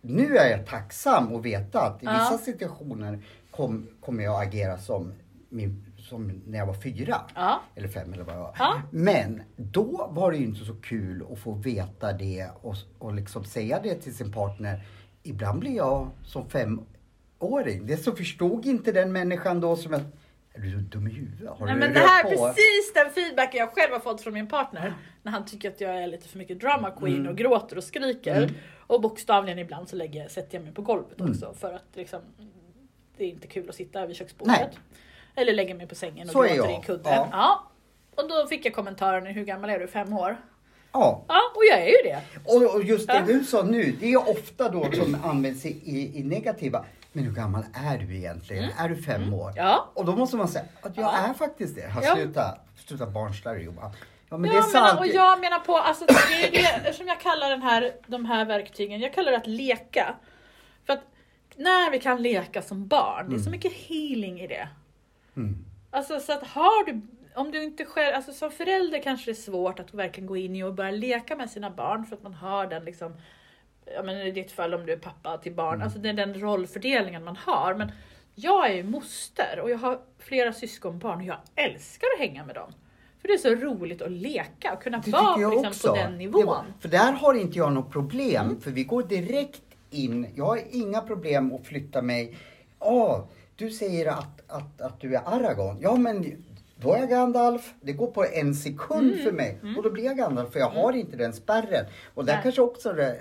nu är jag tacksam att veta att i Ja. vissa situationer kom, kommer jag agera som, min, som när jag var fyra. Ja. Eller fem eller vad det var. Ja. Men då var det ju inte så kul att få veta det och, och liksom säga det till sin partner. Ibland blir jag som femåring. Det så förstod inte den människan då som jag... Är du dum i huvudet? Har Nej, du men det här är precis den feedbacken jag själv har fått från min partner. När han tycker att jag är lite för mycket drama queen Mm. och gråter och skriker. Och bokstavligen ibland så lägger, jag- sätter jag mig på golvet Mm. också. För att liksom, det är inte kul att sitta vid köksbordet. Nej. Eller lägga mig på sängen och Så gråter i en kudde. Ja. Ja. Och då fick jag kommentaren, hur gammal är du? Fem år? Ja. Ja, och jag är ju det. Och, och just det Ja. du sa nu, det är ofta då som används i, i, i negativa. Men hur gammal är du egentligen? Är du fem år? Mm. Ja. Och då måste man säga att jag Ja. är faktiskt det. Ha, Ja. Sluta, sluta barnsla dig Johan. Ja men Ja, det är sant. men, och jag menar på, alltså, det är det, eftersom jag kallar den här, de här verktygen, jag kallar det att leka. För att när vi kan leka som barn, det är så mycket healing i det. Mm. Alltså så att har du, om du inte själv, alltså som förälder kanske det är svårt att verkligen gå in i och börja leka med sina barn för att man har den liksom, ja men i ditt fall om du är pappa till barn, alltså det är den rollfördelningen man har. Men jag är ju moster och jag har flera syskonbarn och jag älskar att hänga med dem. För det är så roligt att leka och kunna Det vara liksom, också. på den nivån. var- för där har inte jag något problem. Mm. För vi går direkt in. Jag har inga problem att flytta mig. Ja, du säger att, att, att du är Aragorn. Ja, men då är jag Gandalf. Det går på en sekund Mm. för mig. Och då blir jag Gandalf för jag har inte den spärren. Och där Nej. kanske också det,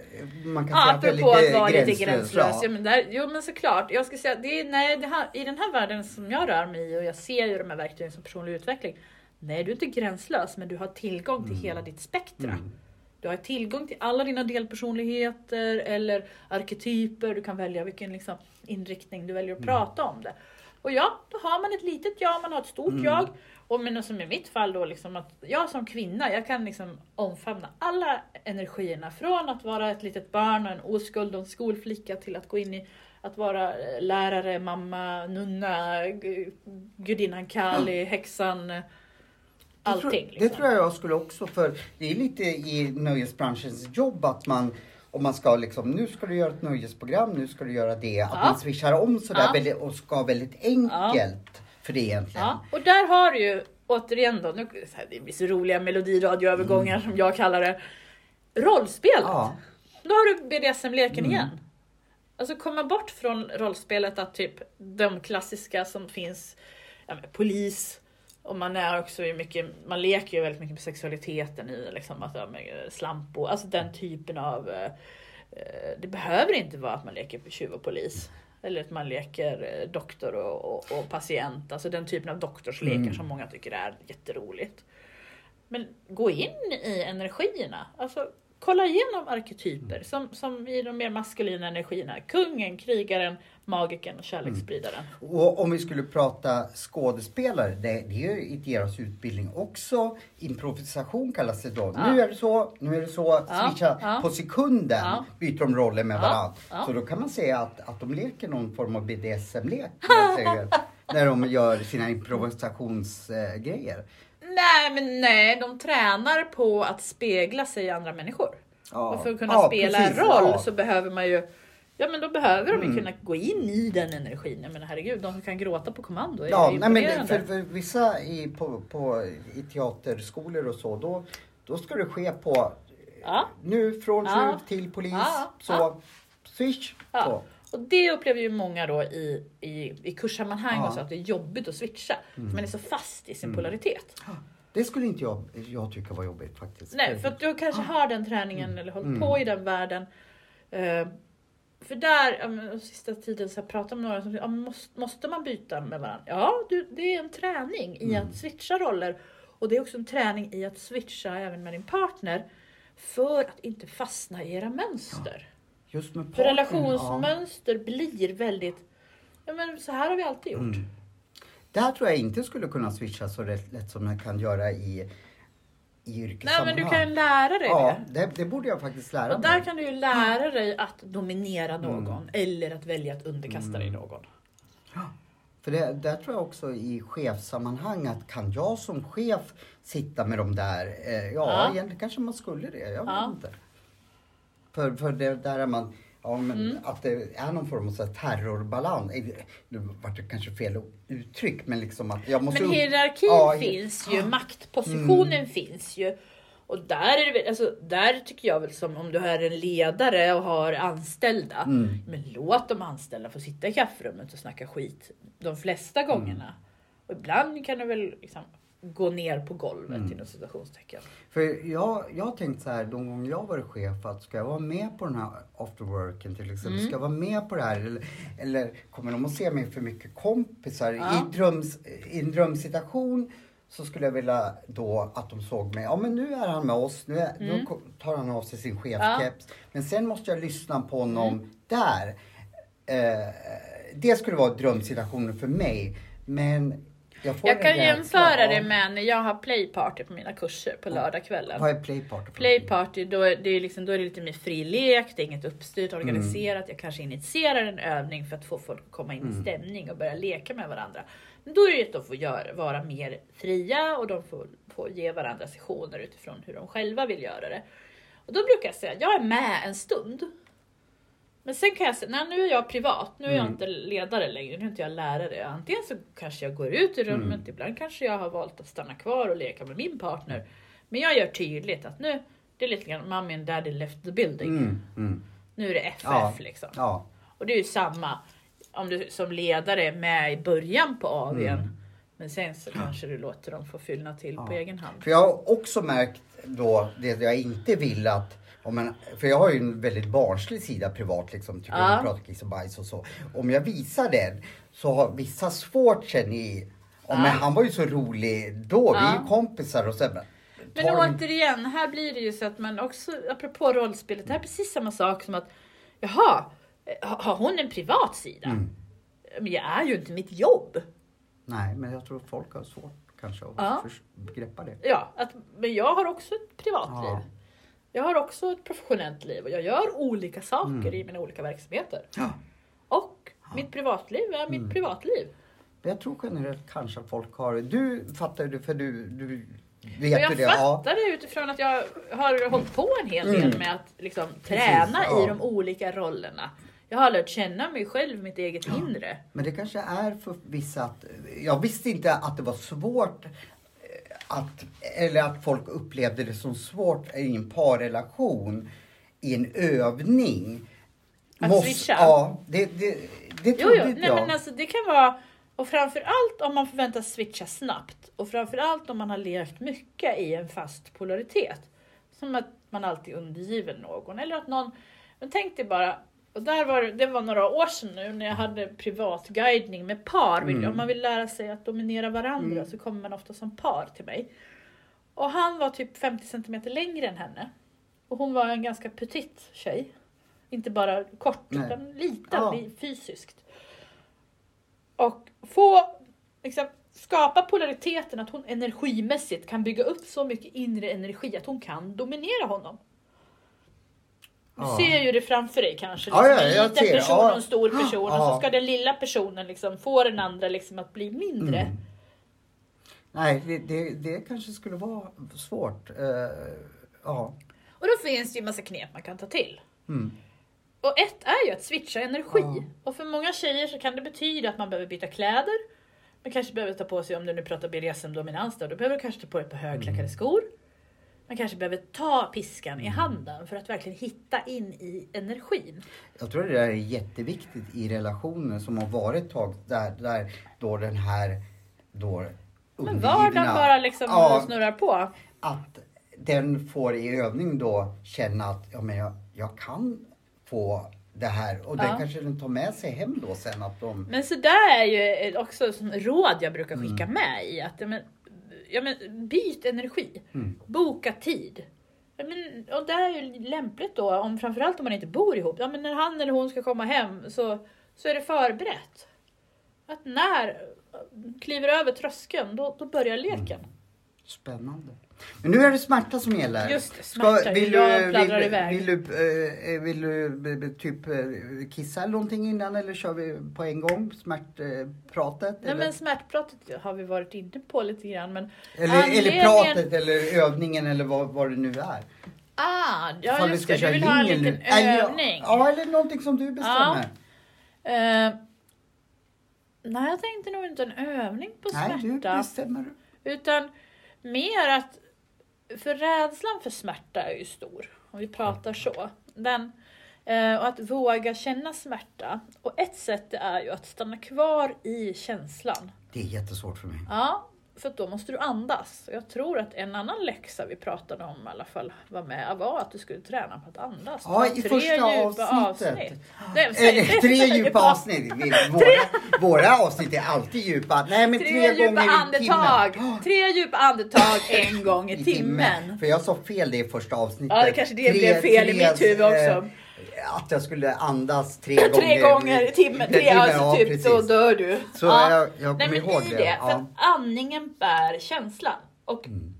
man kan Ja, säga att jag är lite vara lite gränslös. gränslös. Ja, men där, jo men såklart. Jag ska säga, det är, nej, det här, i den här världen som jag rör mig i och jag ser ju de här verktygen som personlig utveckling. Nej, du är inte gränslös men du har tillgång till hela ditt spektra. Mm. Du har tillgång till alla dina delpersonligheter eller arketyper. Du kan välja vilken liksom, inriktning du väljer att prata om det. Och ja, då har man ett litet jag, man har ett stort jag. Och men som i mitt fall då, liksom att jag som kvinna, jag kan liksom omfamna alla energierna. Från att vara ett litet barn och en oskuld och en skolflicka till att gå in i att vara eh, lärare, mamma, nunna, gu- gudinnan Kali, häxan. eh, Det tror- Allting. Det Liksom. tror jag jag skulle också, för det är lite i nöjesbranschens jobb att man om man ska liksom, nu ska du göra ett nöjesprogram, nu ska du göra det. Att Ja. man swishar om sådär Ja. och ska väldigt enkelt för det egentligen. Ja, och där har du ju återigen då, nu, det blir så roliga melodiradioövergångar som jag kallar det. Rollspelet. Ja. Då har du BDSM-leken Mm. igen. Alltså komma bort från rollspelet att typ de klassiska som finns, ja, polis, och man är också mycket, man leker ju väldigt mycket med sexualiteten i liksom, att, ja, med slampo, alltså den typen av eh, eh, det behöver inte vara att man leker på tjuv och polis. Eller att man leker eh, doktor och, och, och patient. Alltså den typen av doktorslekar Mm. som många tycker är jätteroligt. Men gå in i energierna. Alltså, kolla igenom arketyper som, som i de mer maskulina energierna. Kungen, krigaren, magikern och kärleksspridaren. Och om vi skulle prata skådespelare, det, det är ju i deras utbildning också. Improvisation kallas det då. Ja. Nu är det så, nu är det så. Ja, Switcha ja. på sekunden Ja. byter de roller med varandra. Så då kan man säga att, att de leker någon form av BDSM-lek. när de gör sina improvisationsgrejer. Nej, men nej, de tränar på att spegla sig i andra människor. Ja. Och för att kunna Ja, spela precis, en roll ja. så behöver man ju Ja men då behöver de ju Mm. kunna gå in i den energin. Jag menar herregud, de som kan gråta på kommando är Ja, ju nej, men för, för vissa i, på, på, i teaterskolor och så, då, då ska det ske på Ja. nu från Ja. tjuv till polis, Ja. så Ja. swish. Ja. Så. Och det upplever ju många då i, i, i kurssammanhang Ja. och så att det är jobbigt att switcha. För man är så fast i sin Mm. polaritet. Det skulle inte jag, jag tycka var jobbigt faktiskt. Nej, för att du kanske har den träningen eller hållit Mm. på i den världen. Eh, För där, ja, sista tiden så har jag pratat med några som ja, måste, måste man byta med varandra? Ja, du, det är en träning i Mm. att switcha roller. Och det är också en träning i att switcha även med din partner. För att inte fastna i era mönster. Just med För relationsmönster blir väldigt, ja men så här har vi alltid gjort. Mm. Där tror jag inte skulle kunna switcha så lätt, lätt som jag kan göra i, i Nej men du kan ju lära dig Ja, det. det, det borde jag faktiskt lära Och mig. där kan du ju lära dig att dominera någon Mm. eller att välja att underkasta dig någon. För det, där tror jag också i chefssammanhang att kan jag som chef sitta med de där, eh, ja, Ja. egentligen kanske man skulle det, jag vet Ja. inte. För, för det där är man, ja men Mm. att det är någon form av så här terrorbalans, nu vart det kanske fel uttryck men liksom att jag måste... Men hierarkin Ja, finns ju, maktpositionen Mm. finns ju. Och där, är det, alltså, där tycker jag väl som om du är en ledare och har anställda. Mm. Men låt de anställda få sitta i kafferummet och snacka skit de flesta Mm. gångerna. Och ibland kan du väl liksom gå ner på golvet Mm. inom citationstecken. För jag, jag har tänkt så här, de gånger jag varit chef, att ska jag vara med på den här after worken till exempel, Mm. ska jag vara med på det här eller, eller kommer de att se mig för mycket kompisar? Ja. I, dröms, I en drömsituation så skulle jag vilja då att de såg mig, ja men nu är han med oss, nu är, Mm. då tar han av sig sin chefkeps. Men sen måste jag lyssna på honom Mm. där. Eh, det skulle vara drömsituationen för mig. Men jag kan jämföra det med när jag har playparty på mina kurser på lördagskvällen. Vad är playparty? Playparty, då är, det liksom, då är det lite mer fri lek, det är inget uppstyrt, Mm. organiserat. Jag kanske initierar en övning för att få folk att komma in Mm. i stämning och börja leka med varandra. Men då är det ju att de får göra, vara mer fria och de får, får ge varandra sessioner utifrån hur de själva vill göra det. Och då brukar jag säga jag är med en stund. Men sen kan jag säga, nej nu är jag privat, nu är jag Mm. inte ledare längre, nu är inte jag lärare. Antingen så kanske jag går ut i rummet, Mm. ibland kanske jag har valt att stanna kvar och leka med min partner. Men jag gör tydligt att nu, det är lite grann mommy and daddy left the building. Mm, mm. Nu är det FF Ja. liksom. Ja. Och det är ju samma om du som ledare är med i början på AWn. Mm. Men sen så kanske du låter dem få fyllna till på Ja. egen hand. För jag har också märkt då det jag inte vill att om för jag har ju en väldigt barnslig sida privat liksom, tycker Ja. om att prata kiss och bajs och så. Om jag visar den så har vissa svårt känner i, ja. men han var ju så rolig då, vi är Ja. ju kompisar och så. Men de- återigen, här blir det ju så att man också, apropå rollspelet, det här är precis samma sak som att jaha, har hon en privat sida? Mm. Men jag är ju inte mitt jobb. Nej, men jag tror folk har svårt kanske att Ja. greppa det. Ja, att, men jag har också ett privatliv. Ja. Jag har också ett professionellt liv och jag gör olika saker Mm. i mina olika verksamheter. Ja. Och mitt privatliv är mitt Mm. privatliv. Jag tror generellt kanske att folk har, du fattar ju det för du, du vet jag det. Ja. fattar det utifrån att jag har hållit på en hel del Mm. med att liksom Precis, träna ja. i de olika rollerna. Jag har lärt känna mig själv, mitt eget inre. Men det kanske är för vissa att, jag visste inte att det var svårt att, eller att folk upplevde det som svårt i en parrelation i en övning. Att switcha? Ja, det, det, det Jo, trodde jo. inte Nej, jag. men alltså, det kan vara, och framförallt om man förväntas switcha snabbt och framförallt om man har levt mycket i en fast polaritet. Som att man alltid är undergiven någon eller att någon, men tänk dig bara, och där var det, var några år sedan nu när jag hade privatguidning med par. Mm. Om man vill lära sig att dominera varandra Mm. så kommer man ofta som par till mig. Och han var typ 50 centimeter längre än henne. Och hon var en ganska petit tjej. Inte bara kort, Nej. utan liten Ja. fysiskt. Och få liksom, skapa polariteten att hon energimässigt kan bygga upp så mycket inre energi att hon kan dominera honom. Du Ja. ser ju det framför dig kanske. Ja, Liksom, ja, en jag liten ser, person ja. och en stor person. Och Ja. så ska den lilla personen liksom få den andra liksom att bli mindre. Mm. Nej, det, det, det kanske skulle vara svårt. Eh, ja. Och då finns det ju massa knep man kan ta till. Mm. Och ett är ju att switcha energi. Ja. Och för många tjejer så kan det betyda att man behöver byta kläder. Man kanske behöver ta på sig, om du nu pratar BDSM-dominans då, då behöver du kanske ta på dig ett par högklackade Mm. skor. Man kanske behöver ta piskan i handen för att verkligen hitta in i energin. Jag tror det där är jätteviktigt i relationer som har varit ett tag där, där då den här då Men vardagen bara liksom Ja, snurrar på. att den får i övning då känna att ja, men jag, jag kan få det här. Och det Ja. kanske den tar med sig hem då sen att de... Men så där är ju också råd jag brukar skicka Mm. med i. Att, men, ja, men, byt energi. Mm. Boka tid. Ja, men, och det är ju lämpligt då, om, framförallt om man inte bor ihop. Ja, men när han eller hon ska komma hem så, så är det förberett. Att när kliver över tröskeln, då, då börjar leken. Spännande. Men nu är det smärta som gäller. Just det, smärta. vill, Jag du, vill, iväg. vill du, eh, vill du be- typ eh, kissa eller någonting innan eller kör vi på en gång smärtpratet? Nej eller? men smärtpratet har vi varit inne på lite grann. Men eller, eller anledningen- pratet eller övningen eller vad, vad det nu är. Ah, ja vi just ska det, du vill ha en liten. Eller- övning. Ja, eller någonting som du bestämmer. Eh, nej, jag tänkte nog inte en övning på Nej, du smärta. bestämmer. Utan mer att, för rädslan för smärta är ju stor. Om vi pratar så. Den, eh, och att våga känna smärta. Och ett sätt är ju att stanna kvar i känslan. Det är jättesvårt för mig. Ja, för då måste du andas. Jag tror att en annan läxa vi pratade om i alla fall var med var att du skulle träna på att andas. Ja, i tre första djupa avsnittet. avsnitt. Nej, säg- Eh, tre djupa avsnitt. Våra, våra avsnitt är alltid djupa. Nej, men tre, Tre djupa gånger andetag. timmen. Tre djupa andetag en gång i timmen. För jag sa fel det i första avsnittet. Ja, det kanske det blev fel i mitt huvud också. Att jag skulle andas tre gånger. Tre gånger i timmen. Tre, alltså typ så precis. dör du. Så Ja. jag, jag Nej kommer men ihåg i det. det, för att andningen bär känslan. Och Mm.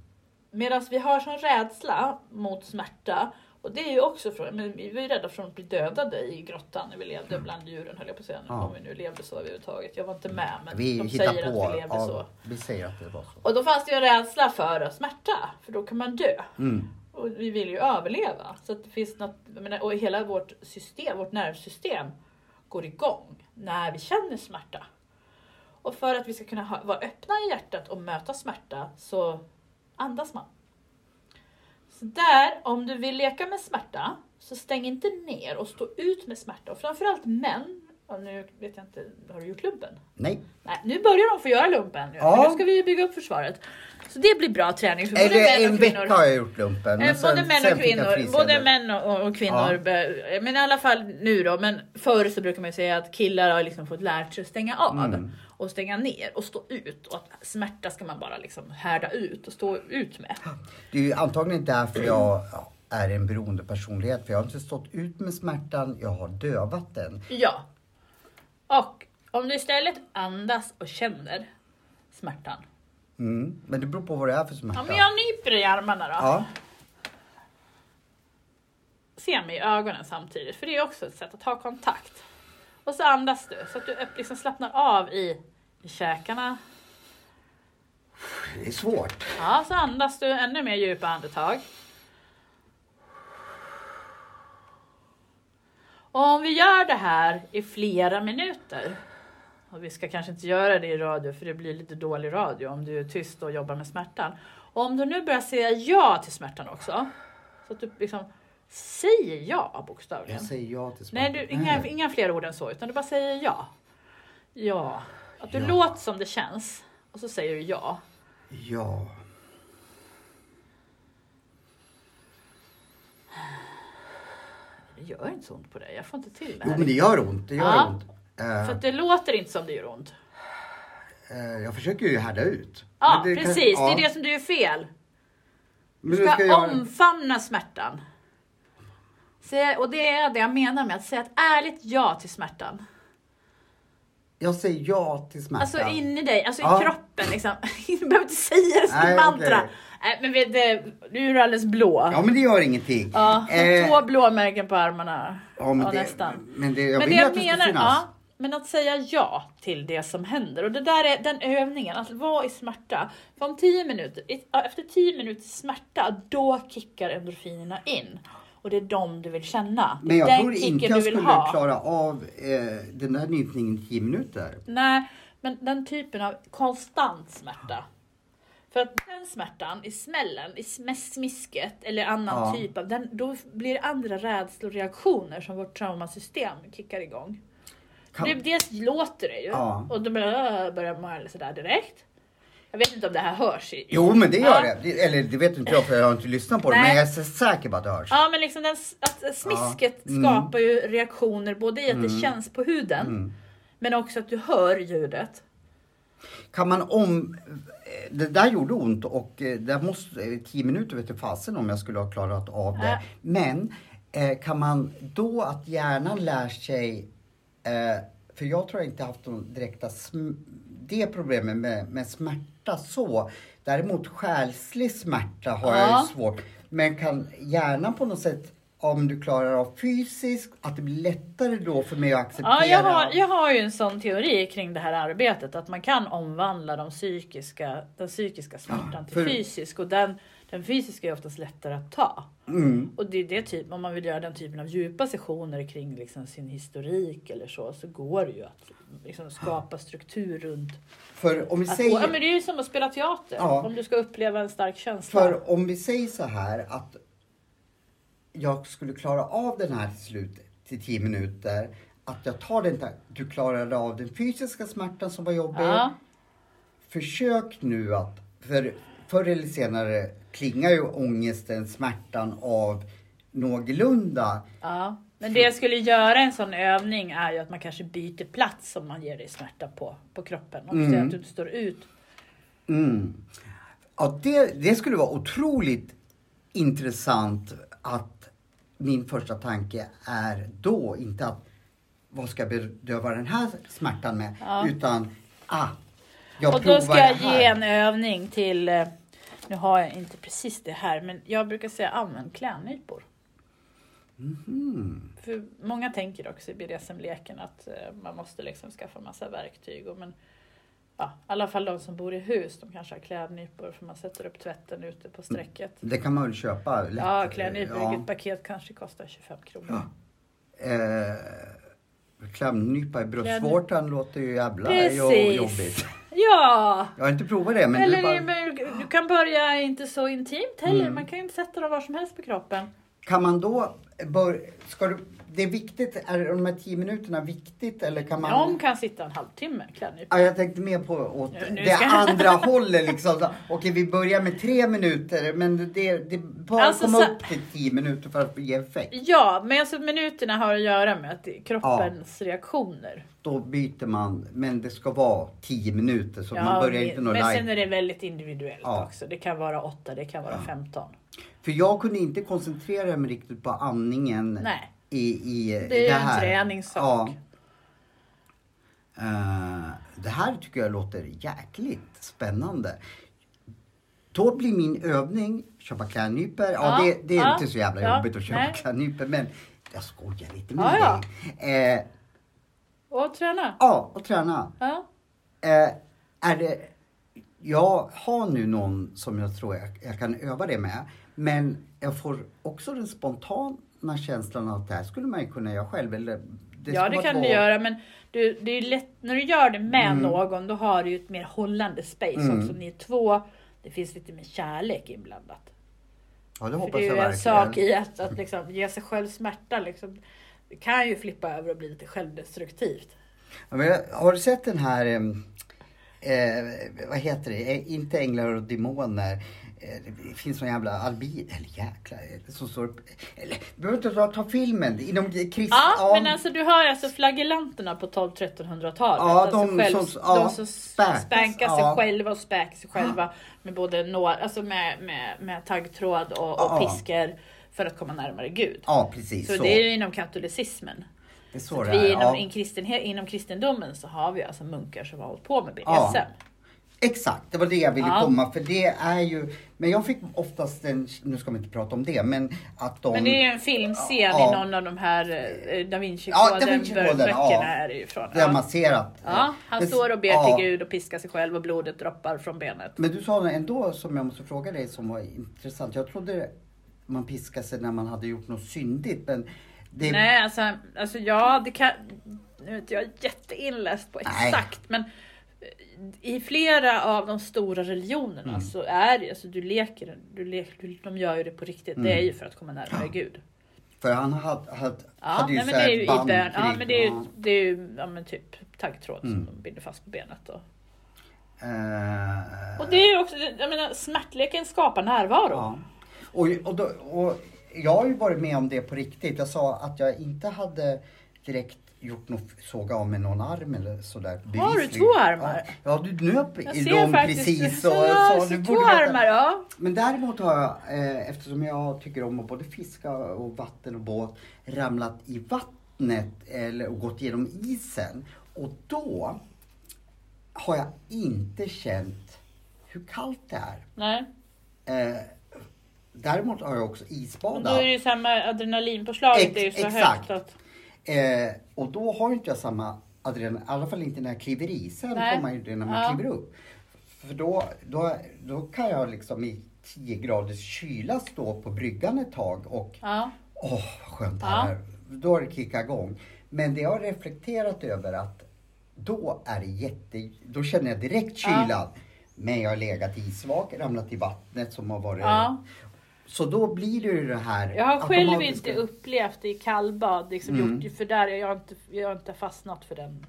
medan vi har sån rädsla mot smärta, och det är ju också från, men vi var ju rädda för att bli dödade i grottan när vi levde bland djuren höll jag på att säga, Ja. om vi nu levde så överhuvudtaget. Jag var inte med men Vi de säger på. att vi levde så. Ja, vi säger att det var så. Och då fanns det ju en rädsla för smärta, för då kan man dö. Mm. Och vi vill ju överleva. Så att det finns något, menar, och hela vårt system, vårt nervsystem går igång när vi känner smärta. Och för att vi ska kunna ha, vara öppna i hjärtat och möta smärta så andas man. Så där, om du vill leka med smärta, så stäng inte ner och stå ut med smärta. Och framförallt män, och nu vet jag inte, har du gjort lumpen? Nej. Nej, nu börjar de få göra lumpen. nu, Ja. Nu ska vi bygga upp försvaret. Så det blir bra träning för både Eller män en och kvinnor. vecka har jag gjort lumpen. Eh, men sen- både män och kvinnor. Både män och, och kvinnor. Ja. be- Men i alla fall nu då. Men förr så brukar man ju säga att killar har liksom fått lärt sig att stänga av. Mm. Och stänga ner och stå ut. Och att smärta ska man bara liksom härda ut och stå ut med. Det är ju antagligen därför jag ja, är en beroende personlighet. För jag har inte stått ut med smärtan, jag har dövat den. Ja. Och om du istället andas och känner smärtan. Mm. Men det beror på vad det är för smärta. Ja, men jag nyper i armarna då. Ja. Se mig i ögonen samtidigt, för det är också ett sätt att ha kontakt. Och så andas du så att du liksom slappnar av i, i käkarna. Det är svårt. Ja, så andas du ännu mer djupa andetag. Och om vi gör det här i flera minuter, och vi ska kanske inte göra det i radio för det blir lite dålig radio om du är tyst och jobbar med smärtan. Och om du nu börjar säga ja till smärtan också, så att du liksom säger ja bokstavligen. Jag säger ja till Nej, smärtan. du, inga, inga fler ord än så, utan du bara säger ja. Ja. Att du Ja. låter som det känns, och så säger du ja. Ja. Det gör inte så ont på dig, jag får inte till det Jo men det gör ont. Det gör Ja. ont. Eh, För att det låter inte som det gör ont. eh, jag försöker ju härda ut. Ja, det precis. ja. Det är det som du gör fel. Du ska, ska jag... omfamna smärtan. Och det är det jag menar med att säga ett ärligt ja till smärtan. Jag säger ja till smärtan. Alltså in i dig, alltså Ja. i kroppen liksom. Du behöver inte säga det som ett mantra. okej. Nej, men vet du, nu är du alldeles blå. Ja men det gör ingenting. Ja, Eh, två blåmärken på armarna. ja, men ja, det, nästan. Men det, jag men det jag menar, ja, men att säga ja till det som händer. Och det där är den övningen, att vara i smärta. För om tio minuter, efter tio minuters smärta, då kickar endorfinerna in. Och det är de du vill känna. Men jag den tror inte jag skulle ha. klara av eh, den där nypningen i 10 minuter. Nej, men den typen av konstant smärta. För att den smärtan i smällen, i sm- smisket eller annan Ja. typ av, den, då blir det andra rädsloreaktioner som vårt traumasystem kickar igång. Kan- Det, dels låter det ju Ja. och då börjar, börjar man sådär direkt. Jag vet inte om det här hörs. I, Jo, men det gör Ja. det. Eller det vet inte jag för jag har inte lyssnat på det. Nej. Men jag är säker på att det hörs. Ja, men liksom den, att smisket Ja. Mm. skapar ju reaktioner både i att det känns på huden, Mm. men också att du hör ljudet. Kan man om... Det där gjorde ont och eh, det måste... eh, Tio minuter vet du fasen om jag skulle ha klarat av det. Nej. Men eh, kan man då att hjärnan lär sig... Eh, för jag tror jag inte haft någon direkta det problemet med, med smärta så. Däremot själslig smärta har jag Ja. ju svårt. Men kan hjärnan på något sätt om du klarar av fysiskt, att det blir lättare då för mig att acceptera. Ja, jag har, jag har ju en sån teori kring det här arbetet, att man kan omvandla de psykiska, den psykiska smärtan Ja, till för- fysisk. Och den, den fysiska är oftast lättare att ta. Mm. Och det är det typ, om man vill göra den typen av djupa sessioner kring liksom sin historik eller så, så går det ju att liksom skapa struktur runt För om vi att säger... Ja, men det är ju som att spela teater. Ja. Om du ska uppleva en stark känsla. För om vi säger så här att jag skulle klara av den här till slut till 10 minuter. Att jag tar den där, du klarade av den fysiska smärtan som var jobbig. ja. Försök nu att, för förr eller senare klingar ju ångesten, smärtan av någorlunda. Ja. Men det jag skulle göra en sån övning är ju att man kanske byter plats om man ger dig smärta på, på kroppen. Du säger att du inte står ut. Mm. Ja, det, det skulle vara otroligt intressant att min första tanke är då inte att vad ska jag bedöva den här smärtan med? Ja. Utan, ah, jag och då ska jag här. ge en övning till, eh, nu har jag inte precis det här, men jag brukar säga använd klädnypor. Mhm. För många tänker också i BDSM-leken att eh, man måste liksom skaffa massa verktyg. Och men, ja, I alla fall de som bor i hus, de kanske har klädnypor för man sätter upp tvätten ute på strecket. Det kan man väl köpa lätt? Ja, klädnypor i Ja. ett paket kanske kostar 25 kronor. Eh, klämnypa i bröstvårtan låter ju jävla Precis. jo- jobbigt. Ja! Jag har inte provat det men Eller det bara, du kan börja inte så intimt heller. Mm. Man kan ju inte sätta dem var som helst på kroppen. kan man då bör, ska du, det är viktigt, är de här 10 minuterna viktigt eller kan man? De kan sitta en halvtimme klädnypa. Ja, jag tänkte mer på åt Ja, nu det ska- andra hållet liksom. Okej, vi börjar med tre minuter, men det, det bör Alltså, komma så- upp till tio minuter för att ge effekt. Ja, men alltså minuterna har att göra med att kroppens reaktioner. Då byter man, men det ska vara tio minuter så Ja, man börjar men- inte nå men sen live. är det väldigt individuellt Ja. också. Det kan vara 8, det kan vara 15. För jag kunde inte koncentrera mig riktigt på andningen Nej, i, i det är en här. träningssak. Ja. Eh, det här tycker jag låter jäkligt spännande. Då blir min övning köpa klädnypor. Ja, Ja, det, det är ja, inte så jävla ja, jobbigt att köpa nej. klädnypor men jag skojar lite med Ja, dig. Eh, Och träna. ja, och träna. Eh, är det, jag har nu någon som jag tror jag, jag kan öva det med. Men jag får också den spontana känslan av att det här skulle man ju kunna göra själv. Eller det ja, det kan två- du göra. Men du, det är lätt, när du gör det med Mm. någon, då har du ju ett mer hållande space Mm. också. Ni är två. Det finns lite mer kärlek inblandat. Ja, det För hoppas det är jag ju en sak i att, att liksom ge sig själv smärta. Liksom. Det kan ju flippa över och bli lite självdestruktivt. Ja, men har du sett den här, em, eh, vad heter det, Eh, inte Änglar och Demoner. Eh, Det finns någon jävla albin, eller jäklar, eh, som står upp. Eller, vi behöver inte ta, ta filmen, inom krist... Ja, men alltså du har alltså flagellanterna på 12-1300-talet. Ja, alltså de själv, som- ja, de som späkas, spankar sig ja. själva och späker sig själva med både nå, alltså med, med, med taggtråd och, och Ja. piskor för att komma närmare Gud. Ja, precis Så, så. det är inom katolicismen. det är så Så det vi är, inom, ja. in kristenhet, inom kristendomen så har vi alltså munkar som har hållit på med BDSM. Ja. Exakt, det var det jag ville Ja. komma för det är ju, men jag fick oftast en, nu ska vi inte prata om det, men att de... Men det är ju en filmscen Ja. i någon av de här Da Ja, Vinci-koden Da Vinci-koden, böckerna ja. är det ju ifrån. Där man ser att... Ja, han Men- står och ber ja. till Gud och piskar sig själv och blodet droppar från benet. Men du sa ändå som jag måste fråga dig som var intressant. Jag trodde man piskade sig när man hade gjort något syndigt, men det... Nej, alltså, alltså ja, det kan... Nu är inte jag jätteinläst på Nej. exakt, men eh, i flera av de stora religionerna Mm. så är det, alltså du leker, du leker, de gör ju det på riktigt. Det är ju för att komma närmare Gud. För han hade, hade, Ja, hade ju nej, men så det här är ju i band bön, ja, men det är ju, ja. det är ju ja, men typ taggtråd Mm. som de binder fast på benet. Och, Eh, Och det är ju också, jag menar smärtleken skapar närvaro. Ja. Och, och, då, och jag har ju varit med om det på riktigt. Jag sa att jag inte hade direkt gjort något, såga av med någon arm eller sådär. Har du två armar? Ja, ja du nöp Jag i dem faktiskt, precis. så, Och, så, så, du två armar, ja. Men däremot har jag, eh, eftersom jag tycker om att både fiska och vatten och båt, ramlat i vattnet eller och gått genom isen. Och då har jag inte känt hur kallt det är. Nej. Eh, däremot har jag också Men isbadat. då är det ju samma adrenalinpåslaget, Ex- det är ju så exakt. högt att... Eh, och då har inte jag samma adrenalin, i alla fall inte när jag kliver i. Sen Nej. får man ju det när man Ja. kliver upp. För då, då, då kan jag liksom i 10 graders kyla stå på bryggan ett tag och Ja. åh vad skönt det Ja. här är. Då har det kickat igång. Men det jag har reflekterat över att då är det jätte, då känner jag direkt Ja. kylan. Men jag har legat isvak, ramlat i vattnet som har varit Ja. Så då blir det ju det här Jag har själv inte upplevt det i kallbad, liksom Mm. gjort, för där har jag inte, jag har inte fastnat för den.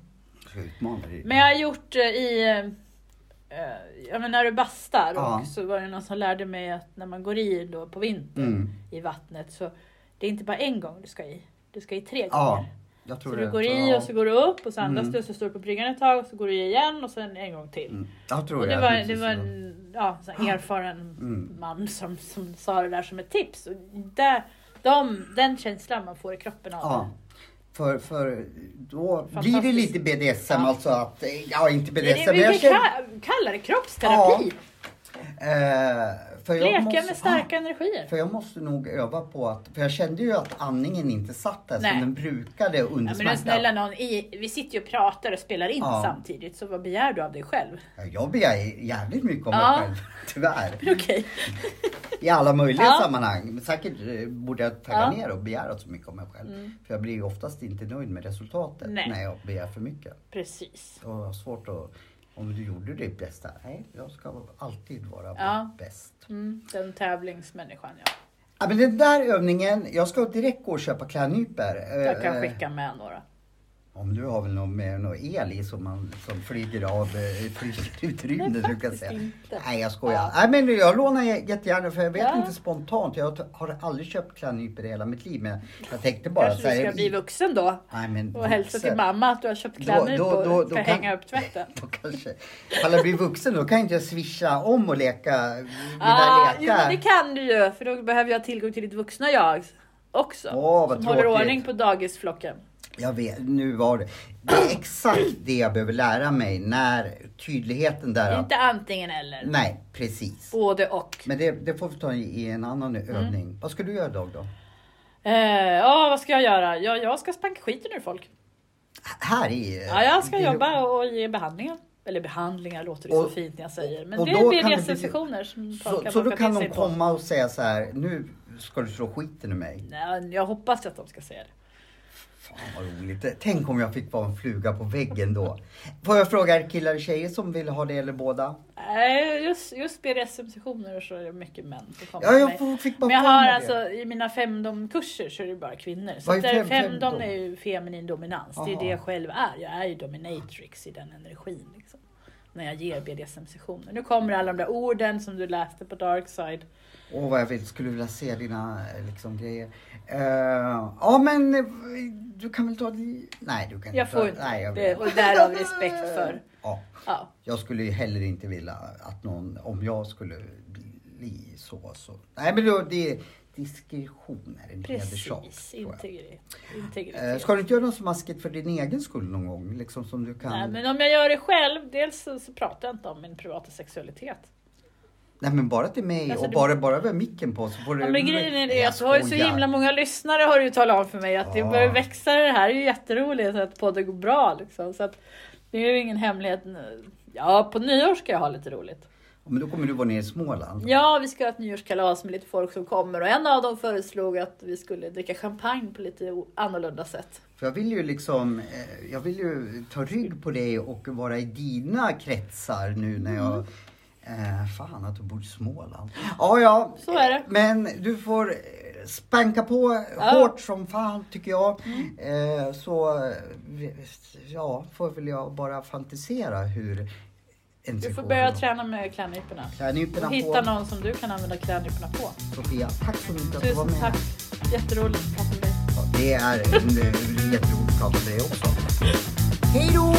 Jag? Men jag har gjort det i, eh, ja men när du bastar Ja. och så var det någon som lärde mig att när man går i då på vintern Mm. i vattnet så det är inte bara en gång du ska i, du ska i tre Ja, gånger. Jag tror Så det. du går i och så går du upp och så andas Mm. du och så står du på bryggan ett tag och så går du i igen och sen en gång till. Mm. Jag tror Och det jag. var, det var en ja, så här erfaren Mm. man som, som sa det där som ett tips. Och det, de, den känslan man får i kroppen av Ja. det. För, för då blir det lite BDSM Ja. alltså att, ja inte Det BDSM men jag vi känner, ka- kallar det kroppsterapi. eh, för jag Leka måste, med starka energier. För jag måste nog öva på att, för jag kände ju att andningen inte satt där Nej. som den brukade under Ja, men snälla någon, i, vi sitter ju och pratar och spelar in Ja. samtidigt, så vad begär du av dig själv? Ja, Jag begär jävligt mycket om Ja. mig själv, tyvärr. Okej. I alla möjliga Ja. sammanhang. Men säkert eh, borde jag tagga ner och begära så mycket om mig själv. Mm. För jag blir ju oftast inte nöjd med resultatet Nej. när jag begär för mycket. Precis. Och jag har svårt att, om du gjorde ditt bästa. Nej, jag ska alltid vara Ja. bäst. Mm, den tävlingsmänniskan ja. Ja, men den där övningen, jag ska direkt gå och köpa klädnypor. Jag kan Eh, skicka med några. Om du har väl något med något el i som, man, som flyger av eh, flyger utrymme Nej, du kan faktiskt säga. inte. Nej jag skojar. Ja. Nej men jag lånar jättegärna för jag vet Ja. inte spontant. Jag har aldrig köpt klädnypor i hela mitt liv men jag tänkte bara Kanske du så här, ska bli vuxen då? Nej, men Och hälsa till mamma att du har köpt klädnypor och ska kan- hänga upp tvätten. Då kanske. Ifall jag blir vuxen då kan inte jag swisha om och leka mina Ah, jo, lekar. men det kan du ju, för då behöver jag tillgång till ditt vuxna jag också. Åh, vad som håller tråkigt. ordning på dagisflocken. Jag vet, nu var det. Det är exakt det jag behöver lära mig när tydligheten där. Inte antingen eller. Nej, precis. Både och. Men det, det får vi ta i en annan Mm. övning. Vad ska du göra idag då? Eh, Ja, vad ska jag göra? Ja, jag ska spanka skiten ur folk. Här i... Ja, jag ska i- jobba och ge behandlingar. Eller behandlingar låter det så Och- fint när jag säger. Men och det är BDSM-sessioner Så, så då kan de sig på. komma och säga så här, nu ska du slå skiten ur mig. Nej, jag hoppas att de ska säga det. Fan vad roligt. Tänk om jag fick vara en fluga på väggen då. Får jag fråga, det killar och tjejer som vill ha det eller båda? Nej, just, just BDSM-sessioner så är det mycket män som kommer Ja, jag får- fick bara Men jag har alltså, i mina femdom-kurser så är det bara kvinnor. Så är fem- femdom är ju feminin dominans. Det är Aha. det jag själv är. Jag är ju dominatrix i den energin. Liksom. När jag ger BDSM-sessioner. Nu kommer alla de där orden som du läste på Darkside. Åh vad jag vill, skulle vilja se dina eh, liksom, grejer. Eh, ja men eh, du kan väl ta? Nej du kan Jag inte. får ta- inte. Nej, jag det, vet. och därav respekt för. Ja, Ja. jag skulle ju heller inte vilja att någon, om jag skulle bli så så. Nej men då, det diskretion är en hederssak. Precis, integritet. Eh, integritet. ska du inte göra något smaskigt för din egen skull någon gång? Liksom som du kan... Nej, men om jag gör det själv, dels så, så pratar jag inte om min privata sexualitet. Nej men bara till mig Alltså, och du- bara, bara har micken på så får du... Ja, men grejen är det att du har ju så himla många lyssnare har du ju talat om för mig att det Ja. börjar växa det här. är ju jätteroligt att podden går bra liksom. Så att det är ju ingen hemlighet. Ja, på nyår ska jag ha lite roligt. Men då kommer du vara nere i Småland. Ja, vi ska ha ett nyårskalas med lite folk som kommer och en av dem föreslog att vi skulle dricka champagne på lite annorlunda sätt. För jag vill ju liksom, eh, jag vill ju ta rygg på dig och vara i dina kretsar nu när jag Eh, fan att du bor i Småland. Ja, ja. Så är det. Men du får eh, spanka på Ja. hårt som fan tycker jag. Mm. Eh, så eh, ja, får väl jag bara fantisera hur en Du får börja träna med klädnyporna. Klädnyporna hitta på. någon som du kan använda klädnyporna på. Sofia, tack så mycket att du var Tusen med. tack. Jätteroligt att prata med dig. Ja, Det är jätteroligt att prata med dig också. Hej då!